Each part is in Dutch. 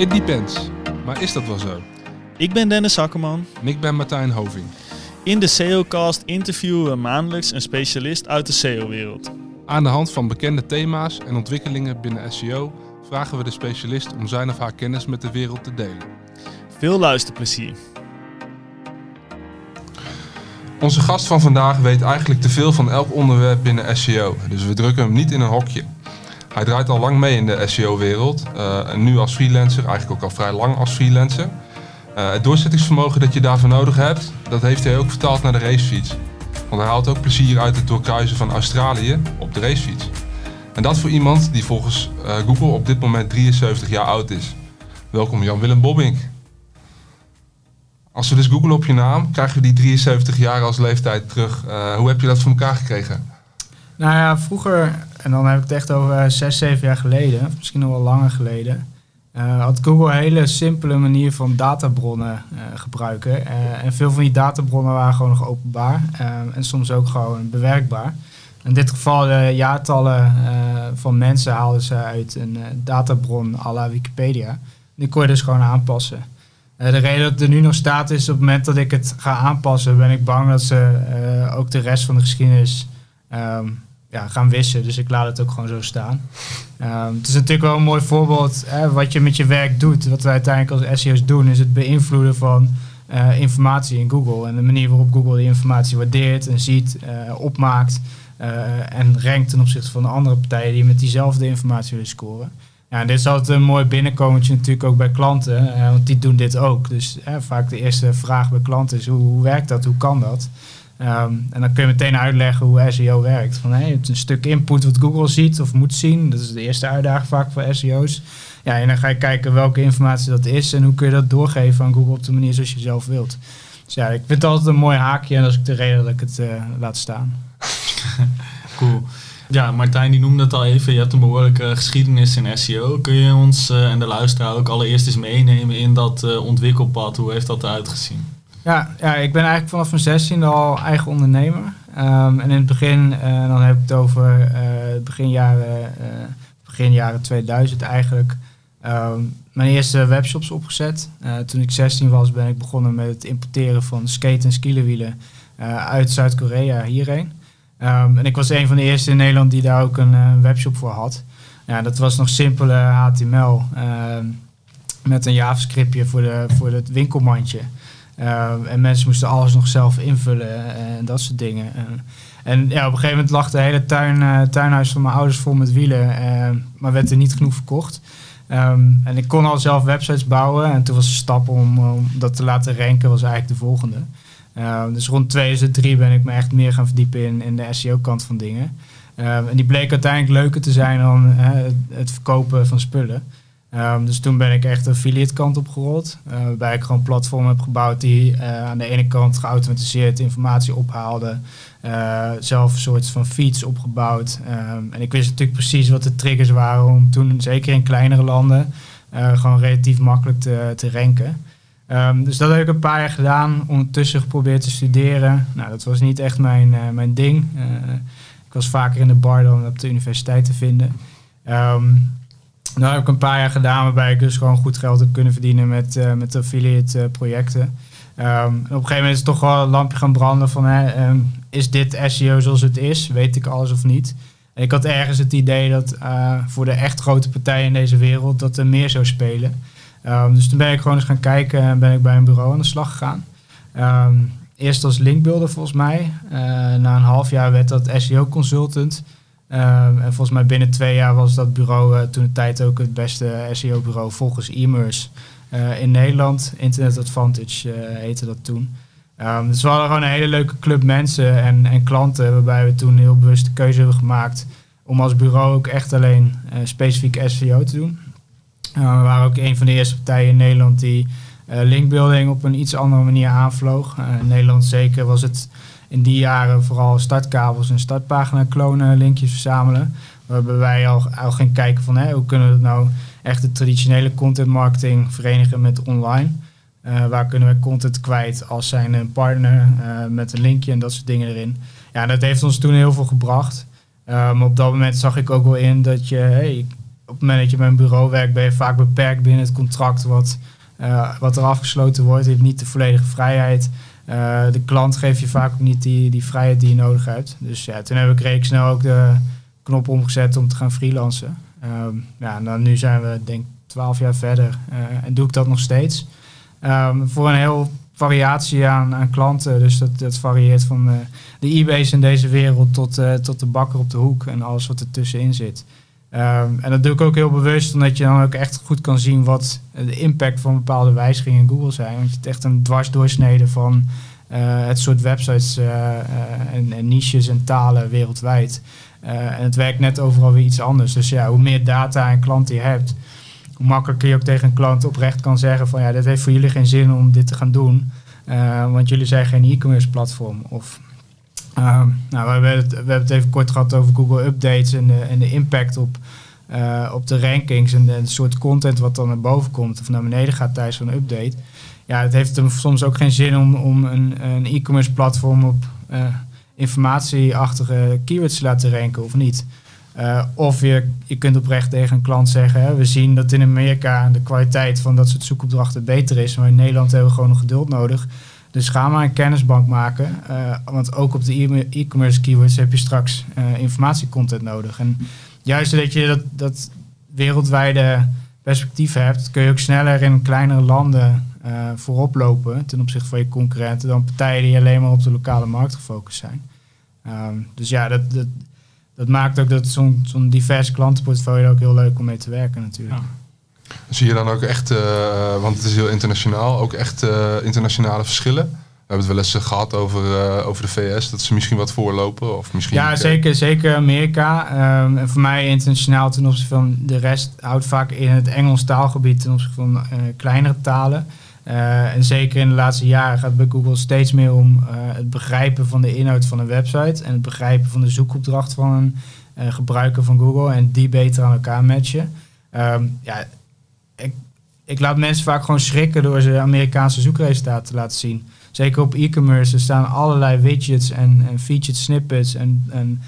It depends. Maar is dat wel zo? Ik ben Dennis Akkerman. En ik ben Martijn Hoving. In de SEOcast interviewen we maandelijks een specialist uit de SEO-wereld. Aan de hand van bekende thema's en ontwikkelingen binnen SEO vragen we de specialist om zijn of haar kennis met de wereld te delen. Veel luisterplezier. Onze gast van vandaag weet eigenlijk te veel van elk onderwerp binnen SEO, dus we drukken hem niet in een hokje. Hij draait al lang mee in de SEO-wereld, uh, en nu als freelancer, eigenlijk ook al vrij lang als freelancer. Uh, het doorzettingsvermogen dat je daarvoor nodig hebt, dat heeft hij ook vertaald naar de racefiets. Want hij haalt ook plezier uit het doorkruisen van Australië op de racefiets. En dat voor iemand die volgens uh, Google op dit moment 73 jaar oud is. Welkom Jan-Willem Bobbink. Als we dus googlen op je naam, krijgen we die 73 jaar als leeftijd terug. Hoe heb je dat voor elkaar gekregen? Nou ja, vroeger, en dan heb ik het echt over 6, 7 jaar geleden, misschien nog wel langer geleden, uh, had Google een hele simpele manier van databronnen uh, gebruiken. En veel van die databronnen waren gewoon nog openbaar en soms ook gewoon bewerkbaar. In dit geval de jaartallen van mensen haalden ze uit een databron à la Wikipedia. Die kon je dus gewoon aanpassen. de reden dat het er nu nog staat is op het moment dat ik het ga aanpassen, ben ik bang dat ze ook de rest van de geschiedenis um, ja, gaan wissen. Dus ik laat het ook gewoon zo staan. Um, het is natuurlijk wel een mooi voorbeeld hè, wat je met je werk doet. Wat wij uiteindelijk als SEO's doen, is het beïnvloeden van uh, informatie in Google. En de manier waarop Google die informatie waardeert en ziet, uh, opmaakt uh, en rankt ten opzichte van de andere partijen die met diezelfde informatie willen scoren. Ja, dit is altijd een mooi binnenkomertje natuurlijk ook bij klanten, want die doen dit ook. Dus vaak de eerste vraag bij klanten is hoe, hoe werkt dat, hoe kan dat? Um, en dan kun je meteen uitleggen hoe SEO werkt. Van, hey, het is een stuk input wat Google ziet of moet zien. Dat is de eerste uitdaging vaak voor SEO's. Ja, en dan ga je kijken welke informatie dat is en hoe kun je dat doorgeven aan Google op de manier zoals je zelf wilt. Dus ja, ik vind het altijd een mooi haakje en dat is de reden dat ik het uh, laat staan. cool. Ja, Martijn die noemde het al even. Je hebt een behoorlijke geschiedenis in SEO. Kun je ons uh, en de luisteraar ook allereerst eens meenemen in dat uh, ontwikkelpad? Hoe heeft dat eruit gezien? Ja, ja, ik ben eigenlijk vanaf mijn zestiende al eigen ondernemer. Um, en in het begin, uh, dan heb ik het over uh, begin, jaren, uh, begin jaren 2000 eigenlijk, um, mijn eerste webshops opgezet. toen ik 16 was ben ik begonnen met het importeren van skate- en skielenwielen uit Zuid-Korea hierheen. Um, en ik was een van de eerste in Nederland die daar ook een webshop voor had. Ja, dat was nog simpele HTML met een JavaScriptje voor, de, voor het winkelmandje. Uh, en mensen moesten alles nog zelf invullen en dat soort dingen. En, ja, op een gegeven moment lag de hele tuin, uh, tuinhuis van mijn ouders vol met wielen, uh, maar werd er niet genoeg verkocht. Um, en ik kon al zelf websites bouwen en toen was de stap om, dat te laten ranken was eigenlijk de volgende. dus rond 2003 ben ik me echt meer gaan verdiepen in, in de SEO-kant van dingen. en die bleek uiteindelijk leuker te zijn dan het verkopen van spullen. Um, dus toen ben ik echt de affiliate kant opgerold. Uh, waarbij ik gewoon een platform heb gebouwd die uh, aan de ene kant geautomatiseerd informatie ophaalde. Uh, zelf een soort van feeds opgebouwd. Um, en ik wist natuurlijk precies wat de triggers waren om toen, zeker in kleinere landen, gewoon relatief makkelijk te, te ranken. Um, dus dat heb ik een paar jaar gedaan. Ondertussen geprobeerd te studeren. Nou, dat was niet echt mijn, mijn ding. ik was vaker in de bar dan op de universiteit te vinden. Nou heb ik een paar jaar gedaan waarbij ik dus gewoon goed geld heb kunnen verdienen met, uh, met affiliate uh, projecten. Um, op een gegeven moment is het toch wel een lampje gaan branden van hè, um, is dit SEO zoals het is? Weet ik alles of niet? Ik had ergens het idee dat uh, voor de echt grote partijen in deze wereld dat er meer zou spelen. Um, dus toen ben ik gewoon eens gaan kijken en ben ik bij een bureau aan de slag gegaan. eerst als linkbuilder volgens mij. na een half jaar werd dat SEO consultant. Um, en volgens mij binnen twee jaar was dat bureau uh, toen de tijd ook het beste SEO-bureau volgens e-merse uh, in Nederland. Internet Advantage uh, heette dat toen. Um, dus we hadden gewoon een hele leuke club mensen en, en klanten, waarbij we toen heel bewust de keuze hebben gemaakt om als bureau ook echt alleen specifiek SEO te doen. we waren ook een van de eerste partijen in Nederland die linkbuilding op een iets andere manier aanvloog. in Nederland zeker was het in die jaren vooral startkabels en startpagina klonen, linkjes verzamelen. Waarbij wij al, al gingen kijken van hè, hoe kunnen we het nou echt de traditionele content marketing verenigen met online. Uh, waar kunnen we content kwijt als zijn een partner uh, met een linkje en dat soort dingen erin. Ja, dat heeft ons toen heel veel gebracht. Maar op dat moment zag ik ook wel in dat je, hey, het moment dat je bij een bureau werkt, ben je vaak beperkt binnen het contract wat, uh, wat er afgesloten wordt. Je hebt niet de volledige vrijheid. De klant geeft je vaak ook niet die, die vrijheid die je nodig hebt. Dus ja, toen heb ik redelijk snel ook de knop omgezet om te gaan freelancen. Ehm, ja, en dan nu zijn we denk ik twaalf jaar verder en doe ik dat nog steeds. Um, voor een heel variatie aan, aan klanten. Dus dat, dat varieert van uh, de eBay's in deze wereld tot, tot de bakker op de hoek en alles wat er tussenin zit. Um, en dat doe ik ook heel bewust, omdat je dan ook echt goed kan zien wat de impact van bepaalde wijzigingen in Google zijn. Want je hebt echt een dwarsdoorsnede van uh, het soort websites en, en, niches en talen wereldwijd. en het werkt net overal weer iets anders. Dus ja, hoe meer data en klanten je hebt, hoe makkelijker je ook tegen een klant oprecht kan zeggen van ja, dit heeft voor jullie geen zin om dit te gaan doen. Want jullie zijn geen e-commerce platform. Of, uh, nou, we, hebben het, we hebben het even kort gehad over Google Updates en de, en de impact op, uh, op de rankings en de, soort content wat dan naar boven komt of naar beneden gaat tijdens zo'n update. Ja, het heeft hem soms ook geen zin om, om een, een e-commerce platform op informatieachtige keywords te laten ranken of niet. Uh, of je, je kunt oprecht tegen een klant zeggen: hè, we zien dat in Amerika de kwaliteit van dat soort zoekopdrachten beter is, maar in Nederland hebben we gewoon nog geduld nodig. Dus ga maar een kennisbank maken. Uh, want ook op de e-commerce keywords heb je straks uh, informatiecontent nodig. En juist dat je dat, dat wereldwijde perspectief hebt, kun je ook sneller in kleinere landen voorop lopen ten opzichte van je concurrenten dan partijen die alleen maar op de lokale markt gefocust zijn. Um, dus ja, dat, dat dat maakt ook dat zo'n zo'n divers klantenportfolio ook heel leuk om mee te werken natuurlijk. Zie je dan ook echt, uh, want het is heel internationaal, ook echt uh, internationale verschillen? We hebben het wel eens uh, gehad over, over de VS, dat ze misschien wat voorlopen. Of misschien ja, zeker, zeker Amerika. Um, en voor mij internationaal ten opzichte van de rest houdt vaak in het Engels taalgebied ten opzichte van kleinere talen. Uh, en zeker in de laatste jaren gaat het bij Google steeds meer om het begrijpen van de inhoud van een website en het begrijpen van de zoekopdracht van een gebruiker van Google en die beter aan elkaar matchen. Um, ja, ik, ik laat mensen vaak gewoon schrikken door ze Amerikaanse zoekresultaten te laten zien. Zeker op e-commerce, er staan allerlei widgets en, featured snippets en, en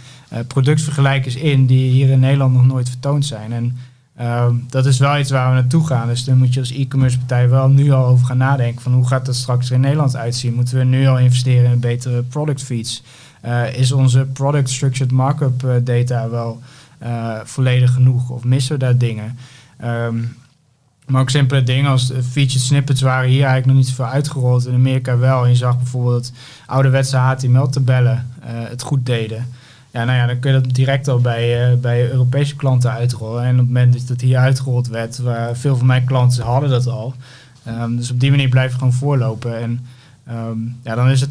productvergelijkers in die hier in Nederland nog nooit vertoond zijn. En Ehm, dat is wel iets waar we naartoe gaan. Dus dan moet je als e-commerce partij wel nu al over gaan nadenken. Van hoe gaat dat straks in Nederland uitzien? Moeten we nu al investeren in betere product feeds? Uh, is onze product structured markup uh, data wel volledig genoeg? Of missen we daar dingen? Um, maar ook simpele dingen als featured snippets waren hier eigenlijk nog niet zoveel uitgerold. In Amerika wel. En je zag bijvoorbeeld dat ouderwetse HTML-tabellen het goed deden. Ja, nou ja, dan kun je dat direct al bij, uh, bij Europese klanten uitrollen. En op het moment dat het hier uitgerold werd, waar veel van mijn klanten hadden dat al. Um, dus op die manier blijf je gewoon voorlopen. En um, ja, dan is het,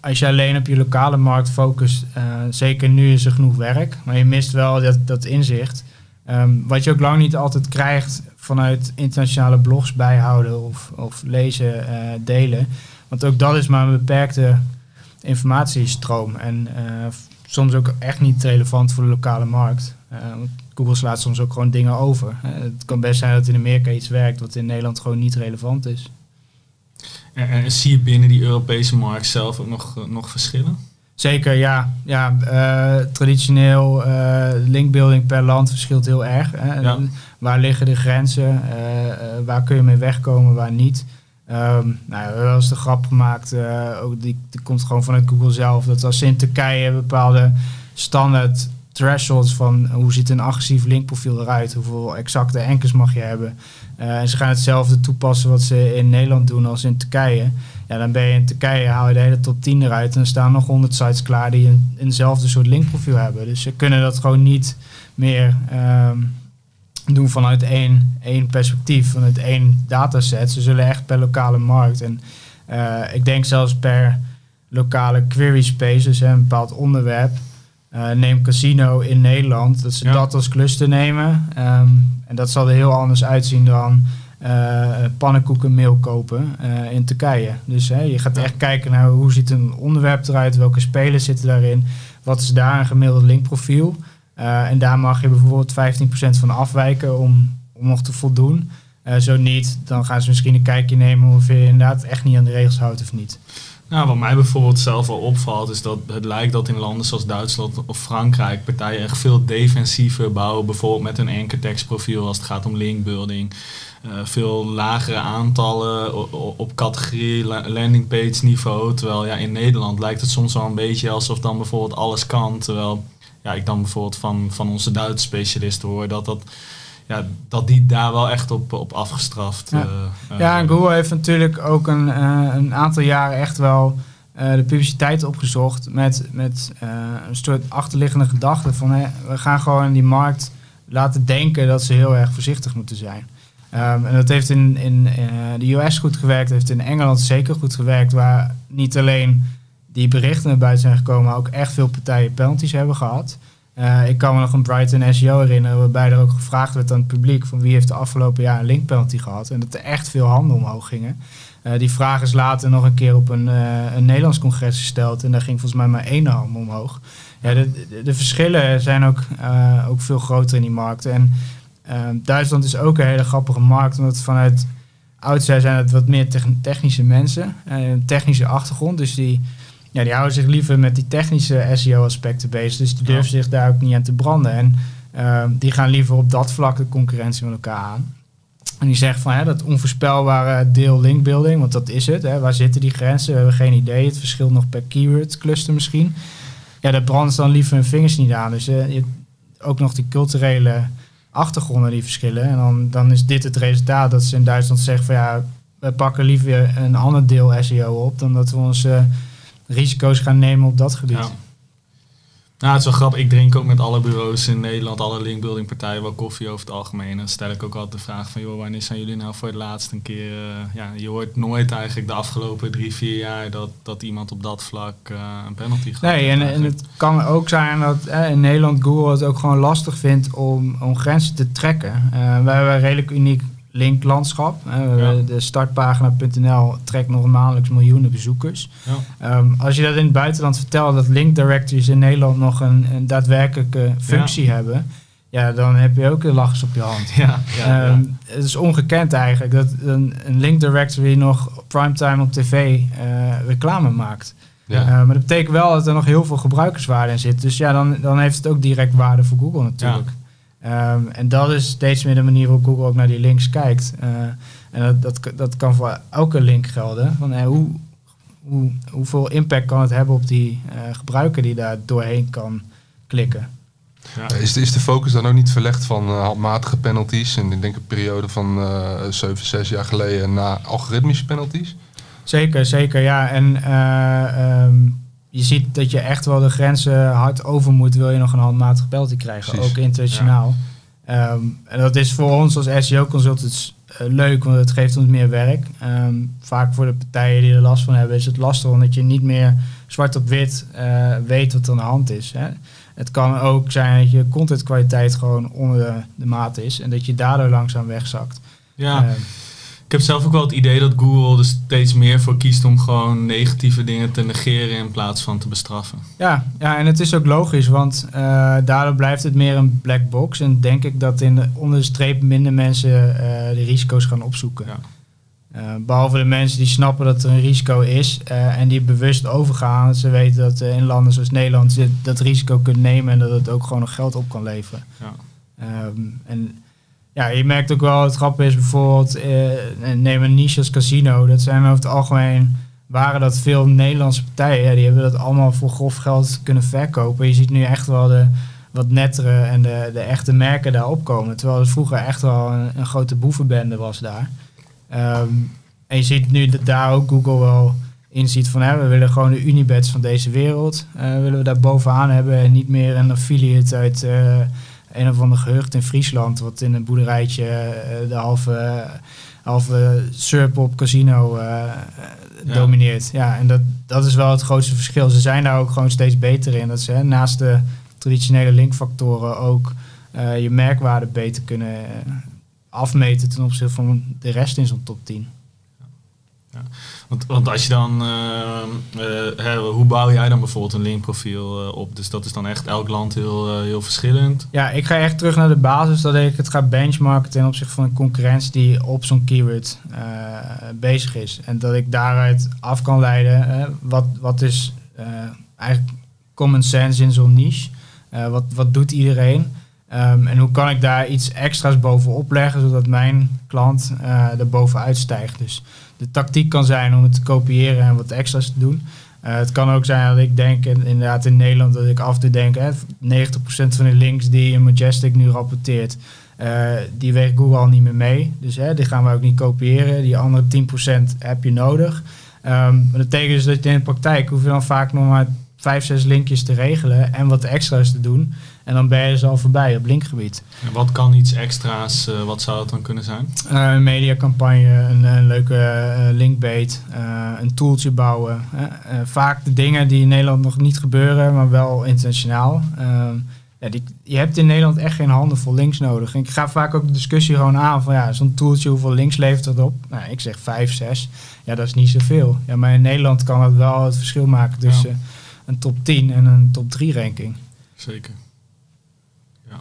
als je alleen op je lokale markt focust, uh, zeker nu is er genoeg werk, maar je mist wel dat, dat inzicht. Um, wat je ook lang niet altijd krijgt vanuit internationale blogs bijhouden of, of lezen, uh, delen. Want ook dat is maar een beperkte informatiestroom. En soms ook echt niet relevant voor de lokale markt. Uh, Google slaat soms ook gewoon dingen over. Uh, het kan best zijn dat in Amerika iets werkt wat in Nederland gewoon niet relevant is. En, en zie je binnen die Europese markt zelf ook nog, uh, nog verschillen? Zeker, ja. ja traditioneel linkbuilding per land verschilt heel erg. Hè. Ja. Waar liggen de grenzen? waar kun je mee wegkomen, waar niet? Um, nou, we hebben de grap gemaakt, uh, ook die, die, komt gewoon vanuit Google zelf, dat als in Turkije bepaalde standaard thresholds van hoe ziet een agressief linkprofiel eruit, hoeveel exacte enkers mag je hebben. En ze gaan hetzelfde toepassen wat ze in Nederland doen als in Turkije. Ja, dan ben je in Turkije, haal je de hele top 10 eruit en er staan nog 100 sites klaar die een, eenzelfde soort linkprofiel hebben. Dus ze kunnen dat gewoon niet meer um, doen vanuit één, één perspectief, vanuit één dataset. Ze zullen echt per lokale markt en uh, ik denk zelfs per lokale query space, dus een bepaald onderwerp. Uh, neem casino in Nederland, dat ze ja. dat als cluster nemen. Um, en dat zal er heel anders uitzien dan uh, pannenkoeken kopen uh, in Turkije. Dus hè, je gaat ja. echt kijken naar hoe ziet een onderwerp eruit, welke spelers zitten daarin, wat is daar een gemiddeld linkprofiel. Uh, en daar mag je bijvoorbeeld 15% van afwijken om, om nog te voldoen. Uh, zo niet, dan gaan ze misschien een kijkje nemen of je inderdaad echt niet aan de regels houdt of niet. Nou, wat mij bijvoorbeeld zelf wel opvalt, is dat het lijkt dat in landen zoals Duitsland of Frankrijk partijen echt veel defensiever bouwen. Bijvoorbeeld met een anchor text profiel als het gaat om linkbuilding. Uh, veel lagere aantallen op categorie landingpage niveau. Terwijl ja, in Nederland lijkt het soms wel een beetje alsof dan bijvoorbeeld alles kan. Terwijl ja, ik dan bijvoorbeeld van, van onze Duitse specialisten hoor dat dat ja, dat die daar wel echt op, op afgestraft. Ja, uh, ja en Google heeft natuurlijk ook een, uh, een aantal jaren echt wel uh, de publiciteit opgezocht met, met een soort achterliggende gedachte van we gaan gewoon die markt laten denken dat ze heel erg voorzichtig moeten zijn. Um, en dat heeft in, in de US goed gewerkt, heeft in Engeland zeker goed gewerkt, waar niet alleen die berichten naar buiten zijn gekomen, ook echt veel partijen penalties hebben gehad. Uh, ik kan me nog een Brighton SEO herinneren, waarbij er ook gevraagd werd aan het publiek van wie heeft de afgelopen jaar een link penalty gehad. En dat er echt veel handen omhoog gingen. Uh, die vraag is later nog een keer op een, uh, een Nederlands congres gesteld en daar ging volgens mij maar één hand omhoog. Ja, de, de, verschillen zijn ook, ook veel groter in die markten. En Duitsland is ook een hele grappige markt, omdat vanuit oudsher zijn het wat meer technische mensen, een technische achtergrond. Dus die ja, die houden zich liever met die technische SEO-aspecten bezig. Dus die durven zich daar ook niet aan te branden. En ehm, die gaan liever op dat vlak de concurrentie met elkaar aan. En die zeggen van hè, dat onvoorspelbare deel linkbuilding, want dat is het. Hè, waar zitten die grenzen? We hebben geen idee. Het verschilt nog per keyword cluster misschien. Ja, daar branden ze dan liever hun vingers niet aan. Dus uh, je, ook nog die culturele achtergronden die verschillen. En dan, dan is dit het resultaat dat ze in Duitsland zeggen van ja, we pakken liever een ander deel SEO op dan dat we ons uh, risico's gaan nemen op dat gebied. Ja. Nou, het is wel grappig. Ik drink ook met alle bureaus in Nederland, alle linkbuilding partijen, wel koffie over het algemeen. Dan stel ik ook altijd de vraag van, joh, wanneer zijn jullie nou voor het laatst een keer... Uh, ja, je hoort nooit eigenlijk de afgelopen drie, vier jaar dat, dat iemand op dat vlak uh, een penalty gaat. Nee, en, en, het kan ook zijn dat eh, in Nederland Google het ook gewoon lastig vindt om, om grenzen te trekken. wij hebben een redelijk uniek linklandschap. Ja. De startpagina.nl trekt nog maandelijks miljoenen bezoekers. Ja. Um, als je dat in het buitenland vertelt, dat link directories in Nederland nog een, een daadwerkelijke functie hebben, ja, dan heb je ook de lachers op je hand. Ja, um, het is ongekend eigenlijk dat een, een link directory nog primetime op tv uh, reclame maakt. Ja. Uh, maar dat betekent wel dat er nog heel veel gebruikerswaarde in zit. Dus ja, dan, dan heeft het ook direct waarde voor Google natuurlijk. Um, en dat is steeds meer de manier waarop Google ook naar die links kijkt. Uh, en dat, dat, dat kan voor elke link gelden. Van, uh, hoe, hoe, hoeveel impact kan het hebben op die uh, gebruiker die daar doorheen kan klikken? Ja. Is, is de focus dan ook niet verlegd van handmatige penalties? En ik denk een periode van uh, 7, 6 jaar geleden naar algoritmische penalties? Zeker, zeker ja. En um, je ziet dat je echt wel de grenzen hard over moet, wil je nog een handmatig penalty krijgen, ook internationaal. Ehm, en dat is voor ons als SEO-consultants uh, leuk, want het geeft ons meer werk. Um, vaak voor de partijen die er last van hebben, is het lastig omdat je niet meer zwart op wit uh, weet wat er aan de hand is. Hè. Het kan ook zijn dat je contentkwaliteit gewoon onder de, de maat is en dat je daardoor langzaam wegzakt. Ja. Uh, ik heb zelf ook wel het idee dat Google er steeds meer voor kiest om gewoon negatieve dingen te negeren in plaats van te bestraffen. Ja, ja en het is ook logisch, want uh, daardoor blijft het meer een black box. En denk ik dat in de, onder de streep minder mensen uh, de risico's gaan opzoeken. Ja. Uh, behalve de mensen die snappen dat er een risico is en die bewust overgaan. Dat ze weten dat in landen zoals Nederland ze dat risico kunnen nemen en dat het ook gewoon nog geld op kan leveren. Ja. Um, en ja, je merkt ook wel, het grappige is bijvoorbeeld, eh, neem een niche casino. Dat zijn over het algemeen, waren dat veel Nederlandse partijen. Die hebben dat allemaal voor grof geld kunnen verkopen. Je ziet nu echt wel de wat nettere en de, de echte merken daar opkomen. Terwijl het vroeger echt wel een, een grote boevenbende was daar. Ehm, en je ziet nu dat daar ook Google wel inziet van hè, we willen gewoon de Unibets van deze wereld. Uh, willen we daar bovenaan hebben en niet meer een affiliate uit... Uh, een of ander gehucht in Friesland, wat in een boerderijtje uh, de halve, halve surp op casino uh, domineert. Ja, en dat, dat is wel het grootste verschil. Ze zijn daar ook gewoon steeds beter in. Dat ze hè, naast de traditionele linkfactoren ook uh, je merkwaarde beter kunnen afmeten ten opzichte van de rest in zo'n top 10. Want, als je dan, eh, eh, hoe bouw jij dan bijvoorbeeld een linkprofiel eh, op? Dus dat is dan echt elk land heel, heel verschillend. Ja, ik ga echt terug naar de basis dat ik het ga benchmarken ten opzichte van een concurrentie die op zo'n keyword bezig is. En dat ik daaruit af kan leiden wat, wat is eigenlijk common sense in zo'n niche. Wat, wat doet iedereen? Ehm, en hoe kan ik daar iets extra's bovenop leggen zodat mijn klant eh er bovenuit stijgt. Dus de tactiek kan zijn om het te kopiëren en wat extra's te doen. Eh, het kan ook zijn dat ik denk, in- inderdaad in Nederland, dat ik af en toe denk, hè, 90% van de links die in Majestic nu rapporteert, eh, die weegt Google al niet meer mee. Dus hè, die gaan we ook niet kopiëren. Die andere 10% heb je nodig. Maar dat betekent dus dat je in de praktijk hoef je dan vaak nog maar 5, 6 linkjes te regelen en wat extra's te doen. En dan ben je dus al voorbij op linkgebied. En wat kan iets extra's, eh, wat zou het dan kunnen zijn? Eh, een mediacampagne, een, een leuke eh, linkbait, een tooltje bouwen. vaak de dingen die in Nederland nog niet gebeuren, maar wel internationaal. Ehm, ja, die, je hebt in Nederland echt geen handen vol links nodig. En ik ga vaak ook de discussie gewoon aan van ja, zo'n tooltje, hoeveel links levert dat op? Nou, ik zeg 5, 6. Ja, dat is niet zoveel. Ja, maar in Nederland kan dat wel het verschil maken tussen een top 10 en een top 3 ranking. Zeker. Ja.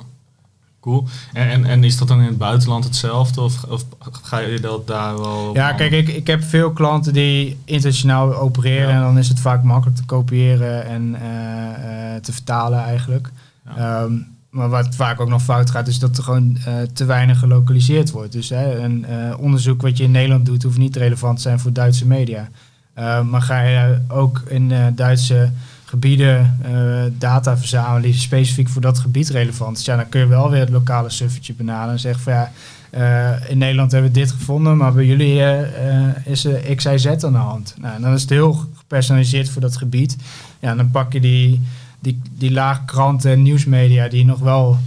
Cool. En, en, en is dat dan in het buitenland hetzelfde? Of, of ga je dat daar wel... Ja, kijk, ik, ik heb veel klanten die internationaal opereren Ja. en dan is het vaak makkelijk te kopiëren en eh, eh, te vertalen eigenlijk. Ja. Ehm, maar wat vaak ook nog fout gaat, is dat er gewoon eh, te weinig gelokaliseerd wordt. Dus hè, een onderzoek wat je in Nederland doet, hoeft niet relevant te zijn voor Duitse media. Ehm, maar ga je ook in Duitse gebieden eh, data verzamelen die specifiek voor dat gebied relevant is, ja, dan kun je wel weer het lokale suffertje benaderen en zeggen van ja, eh, in Nederland hebben we dit gevonden, maar bij jullie eh, is er X, Y, Z aan de hand. Nou, dan is het heel gepersonaliseerd voor dat gebied. Ja, dan pak je die, die, die laag kranten en nieuwsmedia die nog wel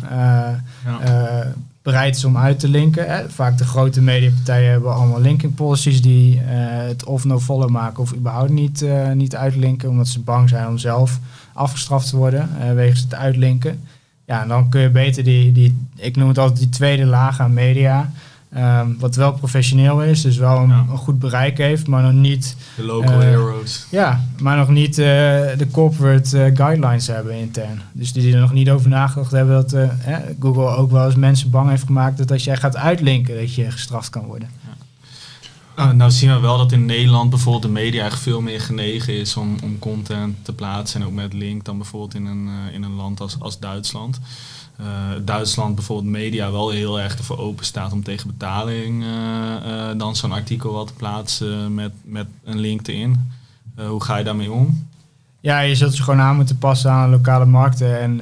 Ja. Bereid is om uit te linken. Hè. Vaak de grote mediapartijen hebben allemaal linking policies die eh, het of no follow maken of überhaupt niet, eh, niet uitlinken, omdat ze bang zijn om zelf afgestraft te worden eh, wegens het uitlinken. Ja, en dan kun je beter die, die, ik noem het altijd die tweede laag aan media, ehm, wat wel professioneel is, dus wel een, Ja. een goed bereik heeft, maar nog niet de local eh, heroes. ja, maar nog niet eh, de corporate eh, guidelines hebben intern. Dus die er nog niet over nagedacht hebben dat eh, Google ook wel eens mensen bang heeft gemaakt dat als jij gaat uitlinken dat je gestraft kan worden. Uh, nou zien we wel dat in Nederland bijvoorbeeld de media echt veel meer genegen is om, om content te plaatsen en ook met link dan bijvoorbeeld in een, eh, in een land als, als Duitsland. Eh, Duitsland bijvoorbeeld media wel heel erg ervoor open staat om tegen betaling eh, eh, dan zo'n artikel wel te plaatsen met, met een link erin. Eh, hoe ga je daarmee om? Ja, je zult je gewoon aan moeten passen aan lokale markten. En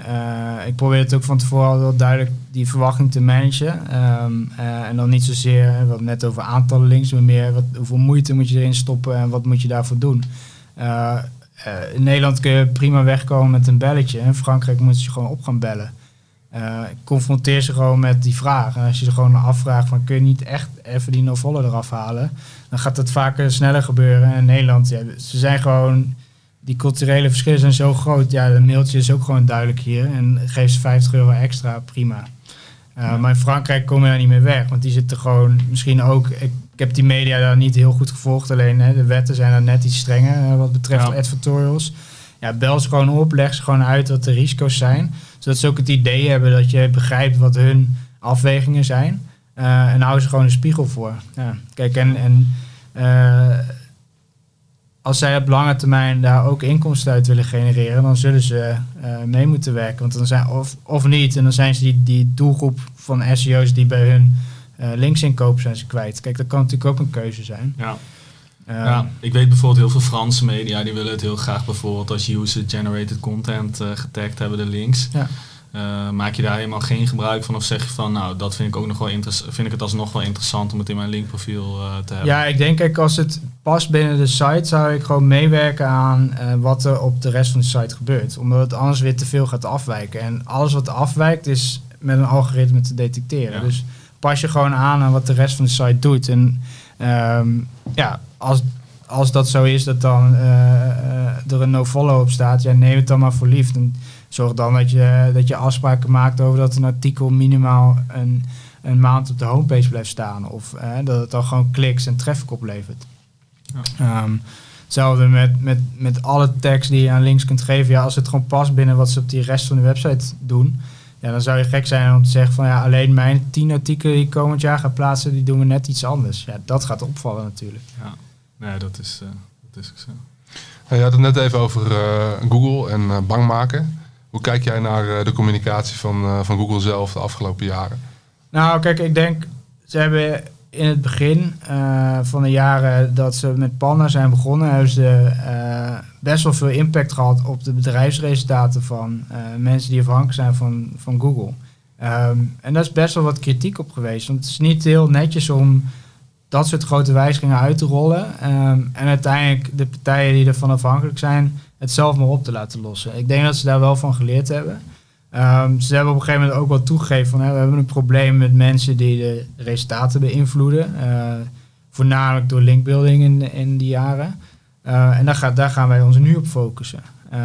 ik probeer het ook van tevoren wel duidelijk die verwachting te managen. Ehm, eh, en dan niet zozeer, het net over aantallen links, maar meer wat, hoeveel moeite moet je erin stoppen en wat moet je daarvoor doen. In Nederland kun je prima wegkomen met een belletje. In Frankrijk moet je gewoon op gaan bellen. Eh, confronteer ze gewoon met die vraag. En als je ze gewoon afvraagt van kun je niet echt even die no-follow eraf halen, dan gaat dat vaker sneller gebeuren. En in Nederland, ja, ze zijn gewoon die culturele verschillen zijn zo groot. Ja, een mailtje is ook gewoon duidelijk hier. En geef ze 50 euro extra, prima. Uh, Ja. Maar in Frankrijk kom je daar niet meer weg. Want die zitten gewoon misschien ook... Ik, ik heb die media daar niet heel goed gevolgd. Alleen hè, de wetten zijn daar net iets strenger eh, wat betreft Ja. advertorials. Ja, bel ze gewoon op. Leg ze gewoon uit wat de risico's zijn. Zodat ze ook het idee hebben dat je begrijpt wat hun afwegingen zijn. Eh, en hou ze gewoon een spiegel voor. Ja, kijk, en... en eh, als zij op lange termijn daar ook inkomsten uit willen genereren, dan zullen ze eh, mee moeten werken. Want dan zijn, of, of niet, en dan zijn ze die, die doelgroep van SEO's die bij hun linksinkoop zijn ze kwijt. Kijk, dat kan natuurlijk ook een keuze zijn. Ja. Ehm, Ja, ik weet bijvoorbeeld heel veel Franse media die willen het heel graag bijvoorbeeld als user-generated content eh, getagd hebben, de links. Ja. Eh, maak je daar helemaal geen gebruik van of zeg je van nou dat vind ik ook nog wel interessant, vind ik het alsnog wel interessant om het in mijn linkprofiel eh, te hebben. Ja, ik denk kijk, als het past binnen de site, zou ik gewoon meewerken aan eh, wat er op de rest van de site gebeurt. Omdat het anders weer te veel gaat afwijken. En alles wat afwijkt is met een algoritme te detecteren. Ja. Dus pas je gewoon aan aan wat de rest van de site doet. En ehm, ja, als, als dat zo is dat dan eh, eh, er een no-follow op staat, ja, neem het dan maar voor lief. En zorg dan dat je, dat je afspraken maakt over dat een artikel minimaal een, een maand op de homepage blijft staan. Of eh, dat het dan gewoon kliks en traffic oplevert. Ehm, hetzelfde met, met, met alle tekst die je aan links kunt geven. Ja, als het gewoon past binnen wat ze op die rest van de website doen, ja, dan zou je gek zijn om te zeggen van ja, alleen mijn tien artikelen die ik komend jaar ga plaatsen, die doen we net iets anders. Ja, dat gaat opvallen natuurlijk. Ja, nee, dat is, uh, dat is zo. Je had het net even over uh, Google en uh, bang maken. Hoe kijk jij naar de communicatie van, van Google zelf de afgelopen jaren? Nou, kijk, ik denk, ze hebben in het begin uh, van de jaren dat ze met Panda zijn begonnen, hebben ze uh, best wel veel impact gehad op de bedrijfsresultaten van uh, mensen die afhankelijk zijn van, van Google. Um, en daar is best wel wat kritiek op geweest. Want het is niet heel netjes om dat soort grote wijzigingen uit te rollen. Um, en uiteindelijk de partijen die ervan afhankelijk zijn, het zelf maar op te laten lossen. Ik denk dat ze daar wel van geleerd hebben. Um, ze hebben op een gegeven moment ook wel toegegeven van hè, we hebben een probleem met mensen die de resultaten beïnvloeden. Uh, voornamelijk door linkbuilding in, in die jaren. Uh, en daar, gaat, daar gaan wij ons nu op focussen. Uh,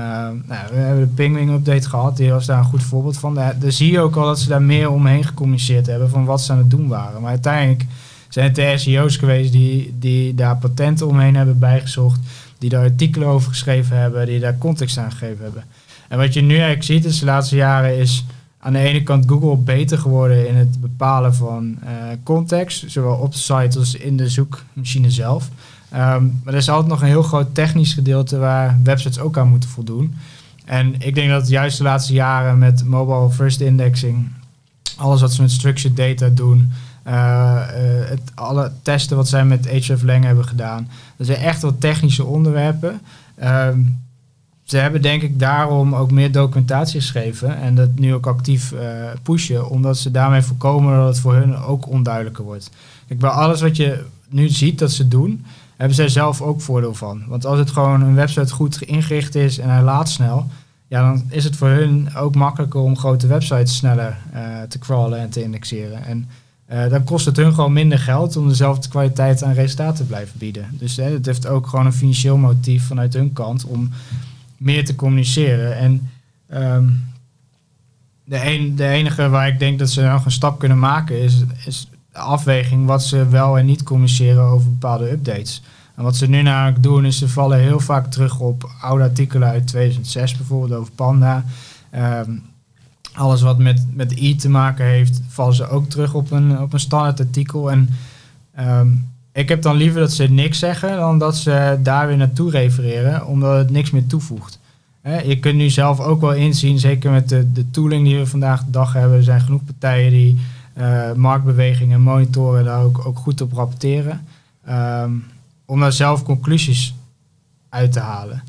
nou, we hebben de Pingwing update gehad, die was daar een goed voorbeeld van. Daar, daar zie je ook al dat ze daar meer omheen gecommuniceerd hebben van wat ze aan het doen waren. Maar uiteindelijk zijn het SEO's geweest die, die daar patenten omheen hebben bijgezocht, die daar artikelen over geschreven hebben, die daar context aan gegeven hebben. En wat je nu eigenlijk ziet is de laatste jaren is aan de ene kant Google beter geworden in het bepalen van uh, context, zowel op de site als in de zoekmachine zelf. Um, maar er is altijd nog een heel groot technisch gedeelte waar websites ook aan moeten voldoen. En ik denk dat juist de laatste jaren met mobile first indexing, alles wat ze met structured data doen, het, alle testen wat zij met hreflang hebben gedaan, dat zijn echt wat technische onderwerpen. Um, ze hebben denk ik daarom ook meer documentatie geschreven en dat nu ook actief uh, pushen, omdat ze daarmee voorkomen dat het voor hun ook onduidelijker wordt. Kijk, bij alles wat je nu ziet dat ze doen, hebben zij zelf ook voordeel van. Want als het gewoon een website goed ingericht is en hij laat snel, ja, dan is het voor hun ook makkelijker om grote websites sneller te crawlen en te indexeren. En uh, dan kost het hun gewoon minder geld om dezelfde kwaliteit aan resultaten te blijven bieden. Dus uh, het heeft ook gewoon een financieel motief vanuit hun kant om meer te communiceren. En um, de, de enige waar ik denk dat ze nog een stap kunnen maken is, is de afweging wat ze wel en niet communiceren over bepaalde updates. En wat ze nu namelijk doen is ze vallen heel vaak terug op oude artikelen uit 2006 bijvoorbeeld over Panda. Um, alles wat met, met I te maken heeft, vallen ze ook terug op een, op een standaard artikel. En um, ik heb dan liever dat ze niks zeggen dan dat ze daar weer naartoe refereren, omdat het niks meer toevoegt. je kunt nu zelf ook wel inzien, zeker met de, de tooling die we vandaag de dag hebben, er zijn genoeg partijen die uh, marktbewegingen monitoren, daar ook, ook goed op rapporteren, um, om daar zelf conclusies uit te halen.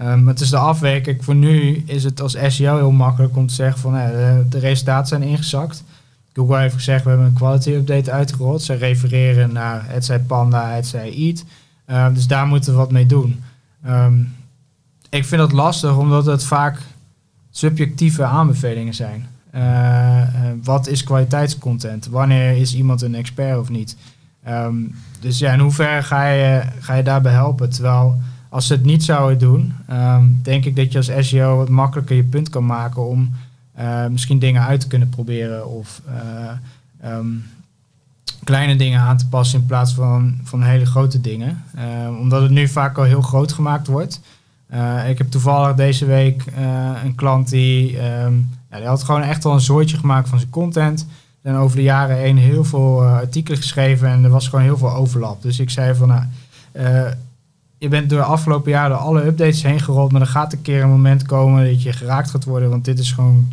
Um, het is de afwerking. Voor nu is het als SEO heel makkelijk om te zeggen van uh, de, de resultaten zijn ingezakt. Google heeft gezegd, we hebben een quality update uitgerold. Ze refereren naar het zij Panda, het zij Eat. Um, dus daar moeten we wat mee doen. Um, ik vind dat lastig, omdat het vaak subjectieve aanbevelingen zijn. Uh, wat is kwaliteitscontent? Wanneer is iemand een expert of niet? Dus ja, in hoeverre ga je, ga je daarbij helpen? Terwijl als ze het niet zouden doen, denk ik dat je als SEO wat makkelijker je punt kan maken om uh, misschien dingen uit te kunnen proberen of uh, um, kleine dingen aan te passen in plaats van, van hele grote dingen. Uh, omdat het nu vaak al heel groot gemaakt wordt. ik heb toevallig deze week een klant die, um, ja, die had gewoon echt al een soortje gemaakt van zijn content. En over de jaren heen heel veel artikelen geschreven en er was gewoon heel veel overlap. Dus ik zei van, nou, je bent door de afgelopen jaren door alle updates heen gerold, maar er gaat een keer een moment komen dat je geraakt gaat worden, want dit is gewoon